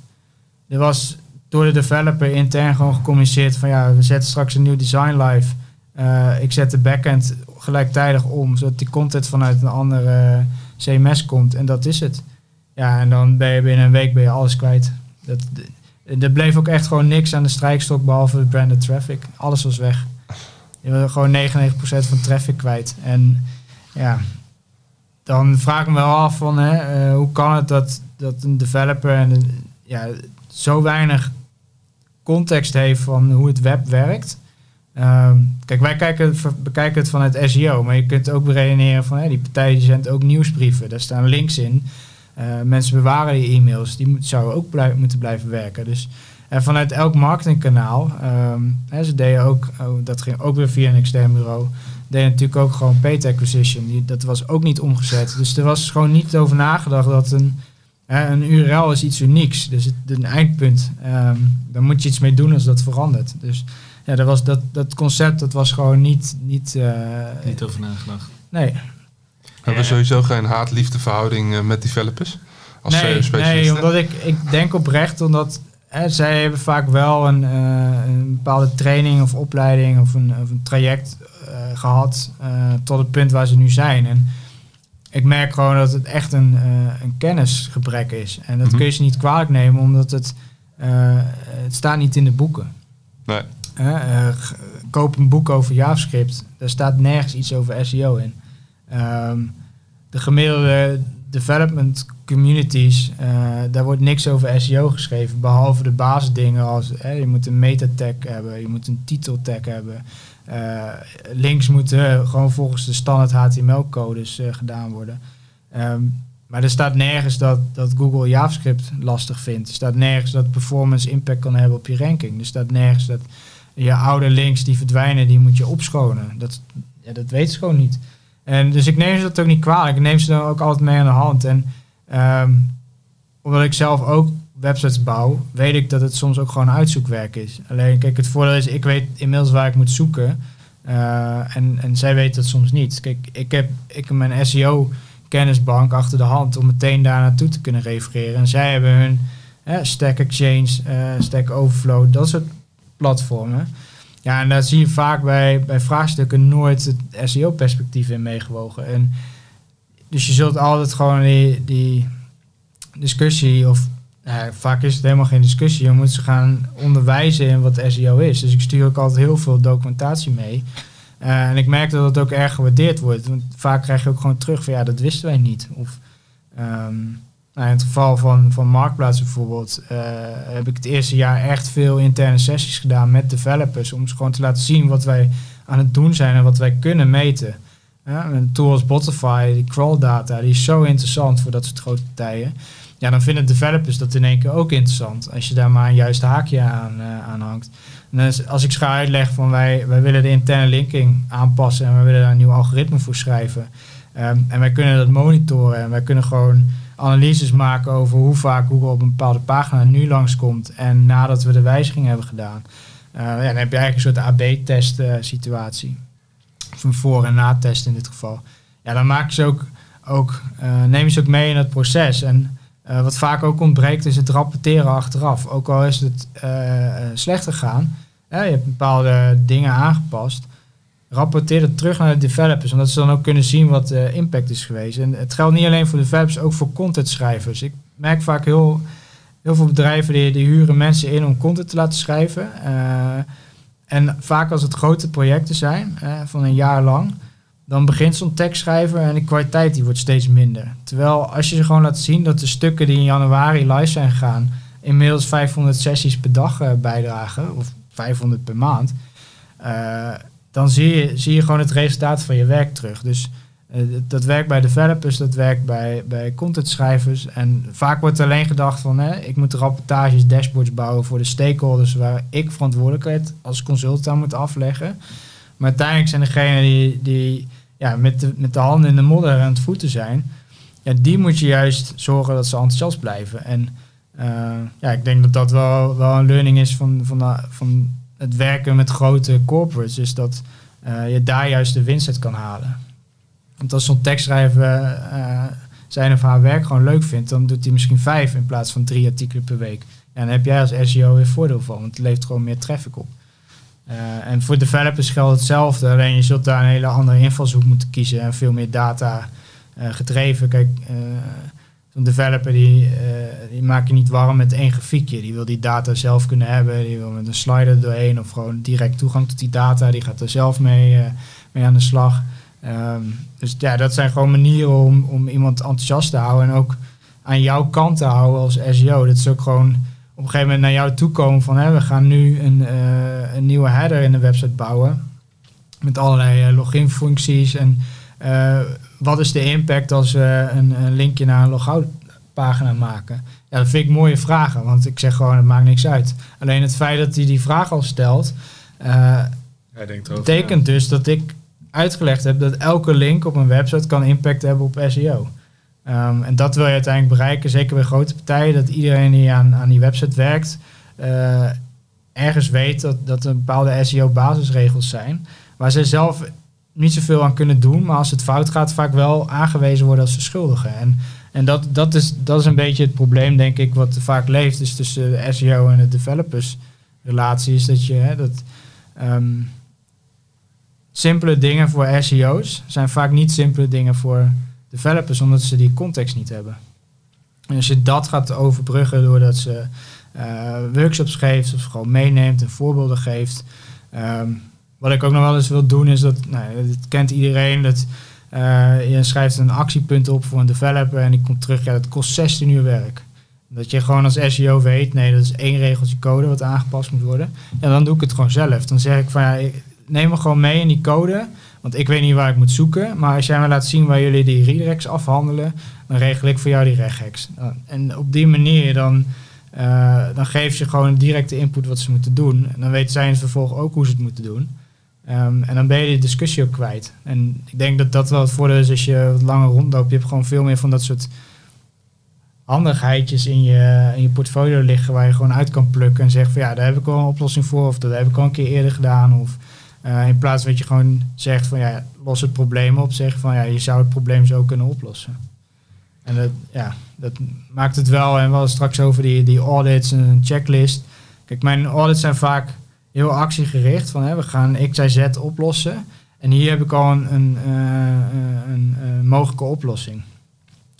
Er was door de developer intern gewoon gecommuniceerd van ja, we zetten straks een nieuw design live. Uh, ik zet de backend gelijktijdig om, zodat die content vanuit een andere CMS komt. En dat is het. Ja, en dan ben je binnen een week ben je alles kwijt. Dat, er bleef ook echt gewoon niks aan de strijkstok behalve de branded traffic. Alles was weg. Je bent gewoon 99% van traffic kwijt. En ja, dan vraag ik me wel af van hè, uh, hoe kan het dat, dat een developer en ja, zo weinig context heeft van hoe het web werkt. Um, kijk, wij kijken, bekijken het vanuit SEO, maar je kunt ook beredeneren van die partijen zendt ook nieuwsbrieven. Daar staan links in. Uh, mensen bewaren die e-mails, die zouden ook moeten blijven werken. Dus en vanuit elk marketingkanaal, um, hè, ze deden ook, oh, dat ging ook weer via een extern bureau, deden natuurlijk ook gewoon paid acquisition. Die, dat was ook niet omgezet. Dus er was gewoon niet over nagedacht dat een, een URL is iets unieks. Dus het, een eindpunt. Um, daar moet je iets mee doen als dat verandert. Dus ja, dat, was, dat, dat concept dat was gewoon niet... Niet, uh, niet over nagedacht. Nee. We hebben sowieso geen haat-liefde verhouding uh, met developers? Als nee, nee, omdat ik, ik denk oprecht, omdat zij hebben vaak wel een, uh, een, bepaalde training of opleiding of een, of een traject uh, gehad uh, tot het punt waar ze nu zijn. En ik merk gewoon dat het echt een, een kennisgebrek is. En dat mm -hmm. kun je ze niet kwalijk nemen, omdat het, het staat niet in de boeken. Nee. koop een boek over JavaScript, daar staat nergens iets over SEO in. Um, de gemiddelde development communities, daar wordt niks over SEO geschreven, behalve de basisdingen als je moet een meta tag hebben, je moet een titeltag hebben. Uh, links moeten gewoon volgens de standaard HTML-codes eh, gedaan worden. Um, maar er staat nergens dat, dat Google JavaScript lastig vindt. Er staat nergens dat performance impact kan hebben op je ranking. Er staat nergens dat je oude links die verdwijnen, die moet je opschonen. Dat, ja, dat weet ze gewoon niet. En dus ik neem ze dat ook niet kwalijk. Ik neem ze dan ook altijd mee aan de hand. En um, omdat ik zelf ook websites bouw, weet ik dat het soms ook gewoon uitzoekwerk is. Alleen, kijk, het voordeel is, ik weet inmiddels waar ik moet zoeken. Uh, en, en zij weten dat soms niet. Kijk, ik heb, ik heb mijn SEO kennisbank achter de hand om meteen daar naartoe te kunnen refereren. En zij hebben hun Stack Exchange, Stack Overflow, dat soort platformen. Ja, en daar zie je vaak bij, bij vraagstukken nooit het SEO-perspectief in meegewogen. En dus je zult altijd gewoon die, die discussie, of vaak is het helemaal geen discussie, je moet ze gaan onderwijzen in wat SEO is. Dus ik stuur ook altijd heel veel documentatie mee. Uh, en ik merk dat het ook erg gewaardeerd wordt. Want vaak krijg je ook gewoon terug van ja, dat wisten wij niet. Of um, nou, in het geval van, van Marktplaats bijvoorbeeld, uh, heb ik het eerste jaar echt veel interne sessies gedaan met developers. Om ze gewoon te laten zien wat wij aan het doen zijn en wat wij kunnen meten. Ja, een tool als Spotify, die crawl data, die is zo interessant voor dat soort grote partijen. Ja, dan vinden developers dat in één keer ook interessant. Als je daar maar een juiste haakje aan, uh, aan hangt. En als ik ga uitleggen van wij, wij willen de interne linking aanpassen en we willen daar een nieuw algoritme voor schrijven. Um, en wij kunnen dat monitoren en wij kunnen gewoon analyses maken over hoe vaak Google op een bepaalde pagina nu langskomt en nadat we de wijziging hebben gedaan. Uh, ja, dan heb je eigenlijk een soort AB-test uh, situatie. Of een voor- en na-test in dit geval. Ja, dan maak je ze ook, ook je ze ook mee in het proces. En wat vaak ook ontbreekt is het rapporteren achteraf. Ook al is het slecht gegaan, je hebt bepaalde dingen aangepast rapporteer het terug naar de developers, omdat ze dan ook kunnen zien wat de impact is geweest. En het geldt niet alleen voor developers, ook voor contentschrijvers. Ik merk vaak heel, heel veel bedrijven die, die huren mensen in om content te laten schrijven. Uh, en vaak als het grote projecten zijn, uh, van een jaar lang, dan begint zo'n tekstschrijver en de kwaliteit die wordt steeds minder. Terwijl als je ze gewoon laat zien dat de stukken die in januari live zijn gegaan, inmiddels 500 sessies per dag uh, bijdragen, of 500 per maand dan zie je, zie je gewoon het resultaat van je werk terug. Dus uh, dat werkt bij developers, dat werkt bij, bij contentschrijvers. En vaak wordt alleen gedacht van, hè, ik moet rapportages, dashboards bouwen voor de stakeholders waar ik verantwoordelijkheid als consultant aan moet afleggen. Maar uiteindelijk zijn degenen die, die ja, met, de, met de handen in de modder aan het voeten zijn, ja, die moet je juist zorgen dat ze enthousiast blijven. En uh, ja, ik denk dat dat wel, wel een learning is van, van, de, van het werken met grote corporates is dat uh, je daar juist de winst uit kan halen. Want als zo'n tekstschrijver uh, zijn of haar werk gewoon leuk vindt, dan doet hij misschien vijf in plaats van drie artikelen per week. En dan heb jij als SEO weer voordeel van, want het levert gewoon meer traffic op. Uh, en voor developers geldt hetzelfde, alleen je zult daar een hele andere invalshoek moeten kiezen en veel meer data gedreven. Kijk, Zo'n developer die, die maak je niet warm met één grafiekje. Die wil die data zelf kunnen hebben. Die wil met een slider doorheen of gewoon direct toegang tot die data. Die gaat er zelf mee, mee aan de slag. Um, dus ja, dat zijn gewoon manieren om, om iemand enthousiast te houden. En ook aan jouw kant te houden als SEO. Dat is ook gewoon op een gegeven moment naar jou toe komen van... Hè, we gaan nu een, uh, een nieuwe header in de website bouwen. Met allerlei login functies en wat is de impact als we een, een linkje naar een logout pagina maken? Ja, dat vind ik mooie vragen, want ik zeg gewoon, het maakt niks uit. Alleen het feit dat hij die vraag al stelt, uh, betekent dus dat ik uitgelegd heb dat elke link op een website kan impact hebben op SEO. Um, en dat wil je uiteindelijk bereiken, zeker bij grote partijen, dat iedereen die aan, aan die website werkt, uh, ergens weet dat, dat er bepaalde SEO-basisregels zijn, waar ze zelf niet zoveel aan kunnen doen, maar als het fout gaat, vaak wel aangewezen worden als verschuldigen. En, en dat, dat, is, dat is een beetje het probleem, denk ik, wat vaak leeft dus tussen de SEO en de developers relatie, is dat je hè, dat um, simpele dingen voor SEO's zijn vaak niet simpele dingen voor developers, omdat ze die context niet hebben. En als je dat gaat overbruggen doordat ze uh, workshops geeft of gewoon meeneemt en voorbeelden geeft, um, wat ik ook nog wel eens wil doen is dat, nou, dat kent iedereen, dat uh, je schrijft een actiepunt op voor een developer en die komt terug, ja, dat kost 16 uur werk. Dat je gewoon als SEO weet, nee, dat is één regeltje code wat aangepast moet worden. En dan doe ik het gewoon zelf. Dan zeg ik van, ja, neem me gewoon mee in die code, want ik weet niet waar ik moet zoeken. Maar als jij me laat zien waar jullie die redirects afhandelen, dan regel ik voor jou die regex. En op die manier dan... Uh, dan geef je gewoon directe input wat ze moeten doen. En dan weten zij in het vervolg ook hoe ze het moeten doen. Um, en dan ben je de discussie ook kwijt. En ik denk dat dat wel het voordeel is als je wat langer rondloopt. Je hebt gewoon veel meer van dat soort handigheidjes in je, in je portfolio liggen waar je gewoon uit kan plukken en zeggen van ja, daar heb ik al een oplossing voor of dat heb ik al een keer eerder gedaan. Of Uh, in plaats van dat je gewoon zegt van ja, los het probleem op. Zeg van ja, je zou het probleem zo kunnen oplossen. En dat, ja, dat maakt het wel. En we hadden straks over die, die audits en een checklist. Kijk, mijn audits zijn vaak heel actiegericht. Van hè, we gaan X, Y, Z oplossen. En hier heb ik al een, een, uh, een, mogelijke oplossing.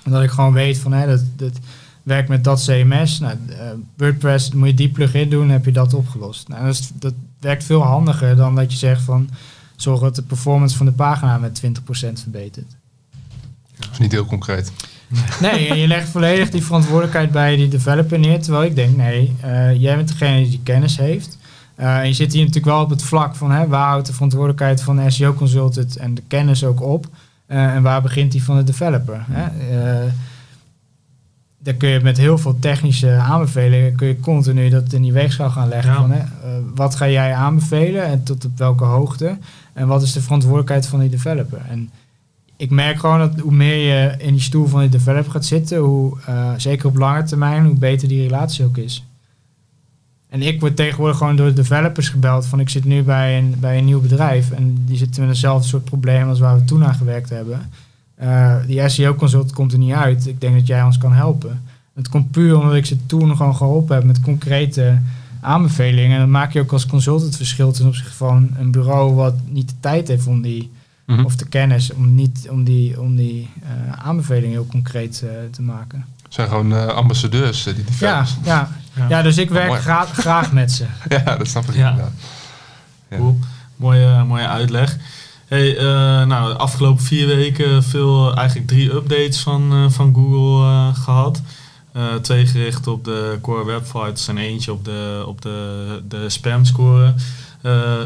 En dat ik gewoon weet van hè, dat, dat werkt met dat CMS. Nou, uh, WordPress, moet je die plugin doen, heb je dat opgelost. Nou, dat, is, dat werkt veel handiger dan dat je zegt van zorg dat de performance van de pagina met 20% verbetert. Dat is niet heel concreet. Nee, je legt volledig die verantwoordelijkheid bij die developer neer. Terwijl ik denk, nee, uh, jij bent degene die kennis heeft. Uh, en je zit hier natuurlijk wel op het vlak van hè, waar houdt de verantwoordelijkheid van de SEO consultant en de kennis ook op. En waar begint die van de developer. Hè? Daar kun je met heel veel technische aanbevelingen kun je continu dat in die weegschaal gaan leggen. Van, hè, wat ga jij aanbevelen en tot op welke hoogte? En wat is de verantwoordelijkheid van die developer? En ik merk gewoon dat hoe meer je in die stoel van die developer gaat zitten, hoe uh, zeker op lange termijn, hoe beter die relatie ook is. En ik word tegenwoordig gewoon door de developers gebeld van ik zit nu bij een, bij een nieuw bedrijf en die zitten met eenzelfde soort probleem als waar we toen aan gewerkt hebben. Uh, die SEO consult komt er niet uit. Ik denk dat jij ons kan helpen. Het komt puur omdat ik ze toen gewoon geholpen heb met concrete aanbevelingen. En dan maak je ook als consultant verschil ten opzichte van een bureau wat niet de tijd heeft om die Mhm. Of de kennis om, niet, om die, om die uh, aanbevelingen heel concreet uh, te maken. Het zijn gewoon uh, ambassadeurs, die ja, ja, ja, ja. dus ik werk gra graag met ze. ja, dat snap ik ja. inderdaad. Ja. Cool. Mooie, mooie uitleg. Hey, nou, de afgelopen vier weken veel, eigenlijk drie updates van, van Google gehad. twee gericht op de core websites en eentje op de, op de, de spam score.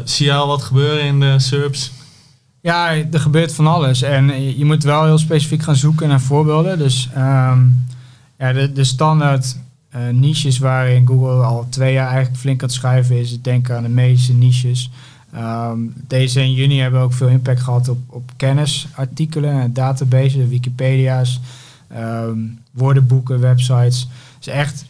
zie je al wat gebeuren in de SERPs? Ja, er gebeurt van alles. En je moet wel heel specifiek gaan zoeken naar voorbeelden. Dus um, ja, de, de standaard niches waarin Google al twee jaar eigenlijk flink aan het schuiven is. Ik denk aan de meeste niches. Um, deze in juni hebben ook veel impact gehad op, op kennisartikelen, databases, Wikipedia's, um, woordenboeken, websites. Dus echt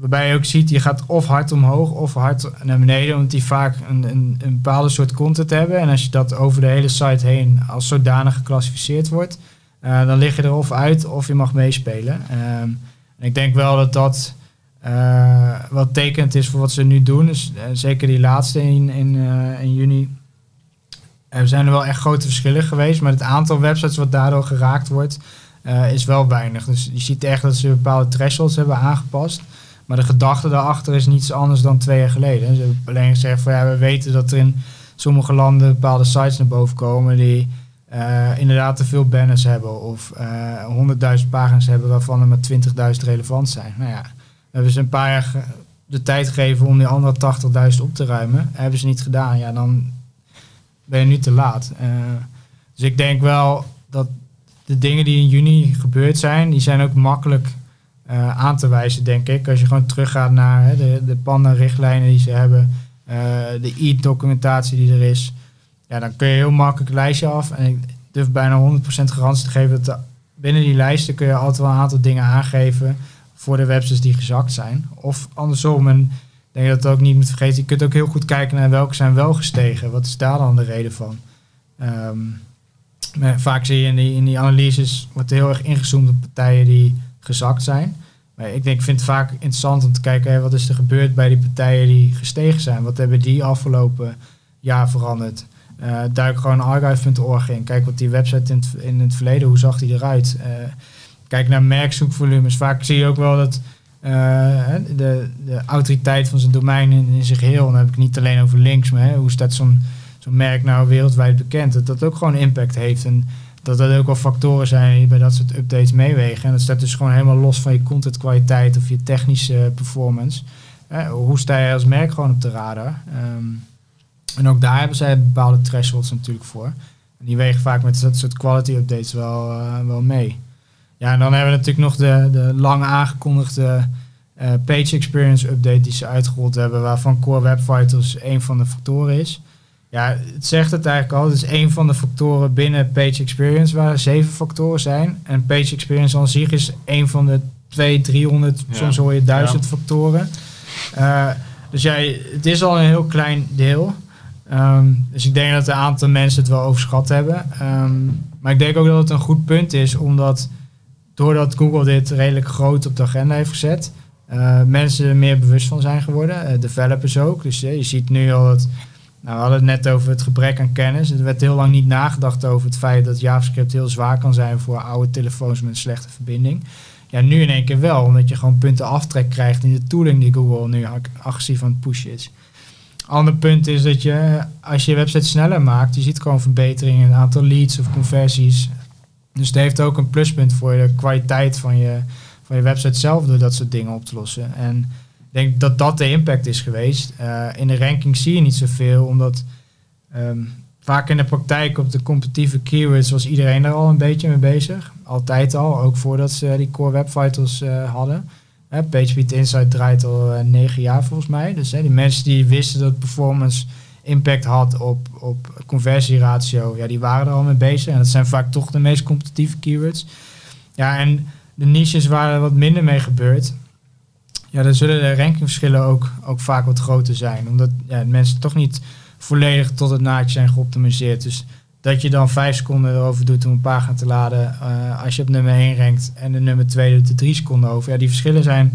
waarbij je ook ziet, je gaat of hard omhoog of hard naar beneden, omdat die vaak een, een, een, bepaalde soort content hebben. En als je dat over de hele site heen als zodanig geclassificeerd wordt, uh, dan lig je er of uit of je mag meespelen. Um, en ik denk wel dat dat uh, wat tekend is voor wat ze nu doen. Dus zeker die laatste in, in, in juni. Er zijn er wel echt grote verschillen geweest, maar het aantal websites wat daardoor geraakt wordt, is wel weinig. Dus je ziet echt dat ze bepaalde thresholds hebben aangepast. Maar de gedachte daarachter is niets anders dan twee jaar geleden. Ze hebben alleen gezegd van ja, we weten dat er in sommige landen bepaalde sites naar boven komen die inderdaad te veel banners hebben of uh, 100.000 pagina's hebben waarvan er maar 20.000 relevant zijn. Nou ja, hebben ze een paar jaar de tijd gegeven om die andere 80.000 op te ruimen. Hebben ze niet gedaan, ja, dan ben je nu te laat. Uh, dus ik denk wel dat de dingen die in juni gebeurd zijn, die zijn ook makkelijk uh, aan te wijzen, denk ik. Als je gewoon teruggaat naar hè, de, de PANDA-richtlijnen die ze hebben, uh, de e-documentatie die er is, ja, dan kun je heel makkelijk een lijstje af. En ik durf bijna 100% garantie te geven dat binnen die lijsten kun je altijd wel een aantal dingen aangeven voor de websites die gezakt zijn. Of andersom, en ik denk dat het ook niet moet vergeten, je kunt ook heel goed kijken naar welke zijn wel gestegen. Wat is daar dan de reden van? Um, vaak zie je in die, in die analyses, wordt heel erg ingezoomd op partijen die gezakt zijn. Maar ik denk, ik vind het vaak interessant om te kijken, wat is er gebeurd bij die partijen die gestegen zijn? Wat hebben die afgelopen jaar veranderd? Uh, duik gewoon archive.org in. Kijk wat die website in het, in het verleden, hoe zag die eruit? Uh, kijk naar merkzoekvolumes. Vaak zie je ook wel dat uh, de, de autoriteit van zijn domein in, zijn geheel, dan heb ik niet alleen over links, maar hè, hoe staat zo'n zo'n merk nou wereldwijd bekend, dat dat ook gewoon impact heeft. En dat er ook wel factoren zijn die bij dat soort updates meewegen. En dat staat dus gewoon helemaal los van je contentkwaliteit of je technische performance. Eh, hoe sta je als merk gewoon op de radar? Um, en ook daar hebben zij bepaalde thresholds natuurlijk voor. En die wegen vaak met dat soort quality updates wel, uh, wel mee. Ja, en dan hebben we natuurlijk nog de, de lang aangekondigde uh, page experience update die ze uitgerold hebben, waarvan Core Web Vitals een van de factoren is. Ja, het zegt het eigenlijk al. Het is een van de factoren binnen Page Experience waar zeven factoren zijn. En Page Experience aan zich is een van de 200, 300, soms hoor je duizend factoren. Uh, dus jij, het is al een heel klein deel. Ehm, dus ik denk dat een aantal mensen het wel overschat hebben. Ehm, maar ik denk ook dat het een goed punt is, omdat doordat Google dit redelijk groot op de agenda heeft gezet, uh, mensen er meer bewust van zijn geworden. Uh, developers ook. Dus je ziet nu al dat. Nou, we hadden het net over het gebrek aan kennis. Er werd heel lang niet nagedacht over het feit dat JavaScript heel zwaar kan zijn voor oude telefoons met een slechte verbinding. Ja, nu in één keer wel, omdat je gewoon punten aftrek krijgt in de tooling die Google nu agressief aan het pushen is. Ander punt is dat je, als je je website sneller maakt, je ziet gewoon verbeteringen in het aantal leads of conversies. Dus het heeft ook een pluspunt voor de kwaliteit van je, van je website zelf door dat soort dingen op te lossen. En ik denk dat dat de impact is geweest. Uh, in de ranking zie je niet zoveel, omdat um, vaak in de praktijk op de competitieve keywords was iedereen er al een beetje mee bezig. Altijd al, ook voordat ze die core web vitals uh, hadden. Hè, PageSpeed Insight draait al negen jaar volgens mij. Dus hè, die mensen die wisten dat performance impact had op, op conversieratio, ja, die waren er al mee bezig. En dat zijn vaak toch de meest competitieve keywords. Ja, en de niches waar er wat minder mee gebeurt, ja, dan zullen de rankingverschillen ook, ook vaak wat groter zijn. Omdat ja, mensen toch niet volledig tot het naadje zijn geoptimiseerd. Dus dat je dan vijf seconden erover doet om een pagina te laden. Uh, als je op nummer 1 rankt en de nummer 2 doet er drie seconden over. Ja, die verschillen zijn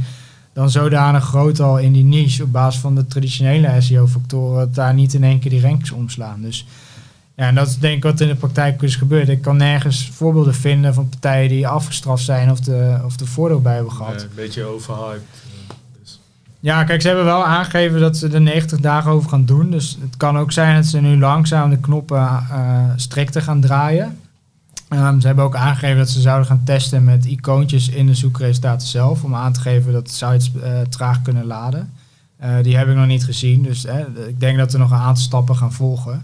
dan zodanig groot al in die niche op basis van de traditionele SEO-factoren. dat daar niet in één keer die rankings omslaan. Dus ja, en dat is denk ik wat in de praktijk is gebeurd. Ik kan nergens voorbeelden vinden van partijen die afgestraft zijn of de, of de voordeel bij hebben gehad. een beetje overhyped. Ja, kijk, ze hebben wel aangegeven dat ze er 90 dagen over gaan doen. Dus het kan ook zijn dat ze nu langzaam de knoppen uh, strikter gaan draaien. Um, ze hebben ook aangegeven dat ze zouden gaan testen met icoontjes in de zoekresultaten zelf. Om aan te geven dat sites uh, traag kunnen laden. Uh, die heb ik nog niet gezien. Dus ik denk dat er nog een aantal stappen gaan volgen.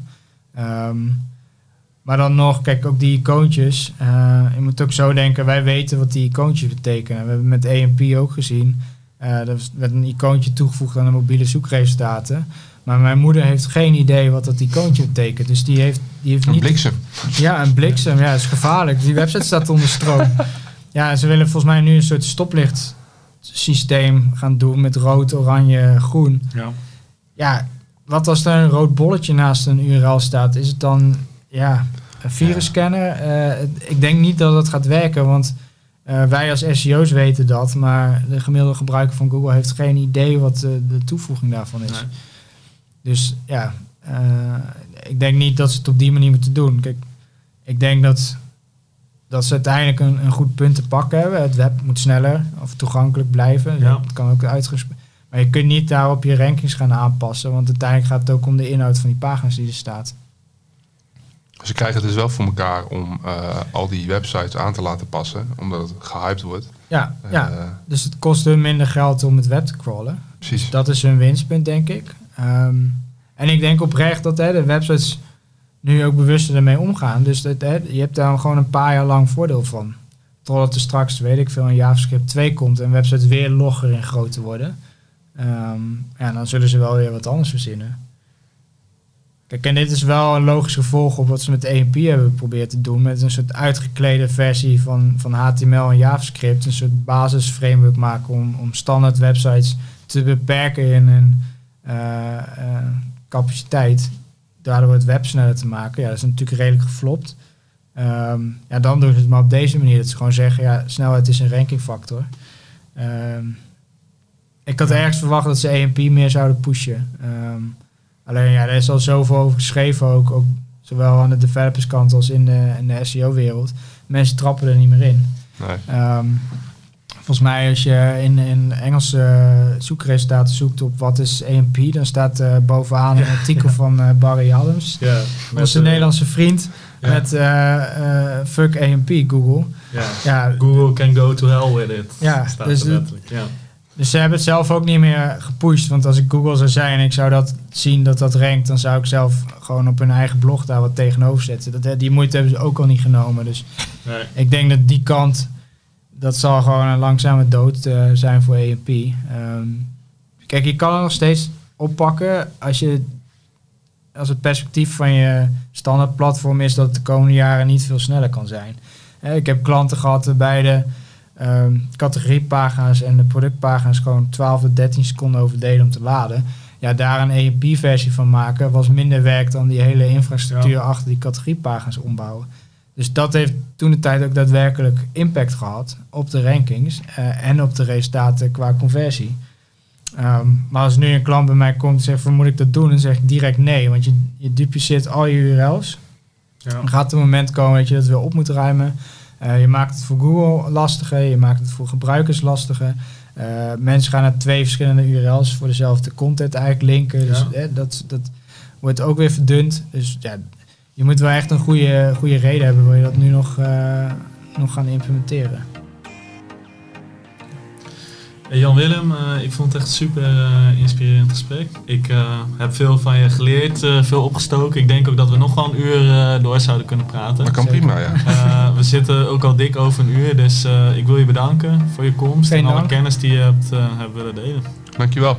Um, maar dan nog, kijk, ook die icoontjes. je moet ook zo denken, wij weten wat die icoontjes betekenen. We hebben met EMP ook gezien uh, er werd een icoontje toegevoegd aan de mobiele zoekresultaten. Maar mijn moeder heeft geen idee wat dat icoontje betekent. Dus die heeft, die heeft een niet... bliksem. Ja, een bliksem. Ja, dat is gevaarlijk. Die website staat onder stroom. Ja, ze willen volgens mij nu een soort stoplichtsysteem gaan doen met rood, oranje, groen. Ja. Ja, wat als er een rood bolletje naast een URL staat? Is het dan ja, een virusscanner? Ja. Uh, ik denk niet dat het gaat werken, want uh, wij als SEO's weten dat, maar de gemiddelde gebruiker van Google heeft geen idee wat de, de toevoeging daarvan is. Nee. Dus ja, uh, ik denk niet dat ze het op die manier moeten doen. Kijk, ik denk dat, dat ze uiteindelijk een, een goed punt te pakken hebben. Het web moet sneller of toegankelijk blijven. Ja. Dat kan ook uitgesproken. Maar je kunt niet daarop je rankings gaan aanpassen, want uiteindelijk gaat het ook om de inhoud van die pagina's die er staat. Ze krijgen het dus wel voor elkaar om uh, al die websites aan te laten passen, omdat het gehyped wordt. Ja, uh, ja. dus het kost hun minder geld om het web te crawlen. Precies. Dus dat is hun winstpunt, denk ik. Um, en ik denk oprecht dat hè, de websites nu ook bewuster ermee omgaan. Dus dat, hè, je hebt daar gewoon een paar jaar lang voordeel van. Totdat er straks, weet ik veel, een JavaScript 2 komt en websites weer logger en groter worden. Um, ja, dan zullen ze wel weer wat anders verzinnen. Kijk, en dit is wel een logisch gevolg op wat ze met EMP hebben geprobeerd te doen. Met een soort uitgeklede versie van, van HTML en JavaScript. Een soort basisframework maken om, om standaard websites te beperken in uh, capaciteit. Daardoor het web sneller te maken. Ja, dat is natuurlijk redelijk geflopt. Um, ja, dan doen ze het maar op deze manier. Dat ze gewoon zeggen, ja, snelheid is een rankingfactor. Um, ik had ergens verwacht dat ze EMP meer zouden pushen. Um, Alleen ja, er is al zoveel over geschreven ook, ook zowel aan de developerskant als in de, in de SEO-wereld. Mensen trappen er niet meer in. Nee. Volgens mij als je in, in Engelse zoekresultaten zoekt op wat is EMP, dan staat uh, bovenaan een artikel ja. van uh, Barry Adams. Ja, onze uh, Nederlandse vriend. Ja. Met fuck EMP, Google. Ja. ja. Google can go to hell with it. Ja, dus ja. Dus ze hebben het zelf ook niet meer gepusht. Want als ik Google zou zijn en ik zou dat zien dat dat rankt, dan zou ik zelf gewoon op hun eigen blog daar wat tegenover zetten. Dat, die moeite hebben ze ook al niet genomen. Dus nee. ik denk dat die kant, dat zal gewoon een langzame dood uh, zijn voor EMP. Um, kijk, je kan het nog steeds oppakken als je als het perspectief van je standaard platform is dat het de komende jaren niet veel sneller kan zijn. Ik heb klanten gehad bij de um, categoriepagina's en de productpagina's gewoon 12 tot 13 seconden overdelen om te laden. ja, daar een EMP-versie van maken was minder werk dan die hele infrastructuur achter die categoriepagina's ombouwen. Dus dat heeft toen de tijd ook daadwerkelijk impact gehad op de rankings eh, en op de resultaten qua conversie. Ehm, maar als nu een klant bij mij komt en zegt, van, moet ik dat doen? Dan zeg ik direct nee, want je, je dupliceert al je URL's. Ja. Dan gaat er een moment komen dat je dat weer op moet ruimen. Eh, je maakt het voor Google lastiger, je maakt het voor gebruikers lastiger. Eh, mensen gaan naar twee verschillende URL's voor dezelfde content eigenlijk linken. Dus Ja. eh, dat, dat wordt ook weer verdund. Dus ja, je moet wel echt een goede, goede reden hebben wil je dat nu nog, eh, nog gaan implementeren. Hey Jan Willem, eh, ik vond het echt een super eh, inspirerend gesprek. Ik eh, heb veel van je geleerd, eh, veel opgestoken. Ik denk ook dat we nog wel een uur eh, door zouden kunnen praten. Dat kan Zeker. prima, ja. Eh, we zitten ook al dik over een uur, dus eh, ik wil je bedanken voor je komst Geen en alle dank. kennis die je hebt, eh, hebt willen delen. Dankjewel.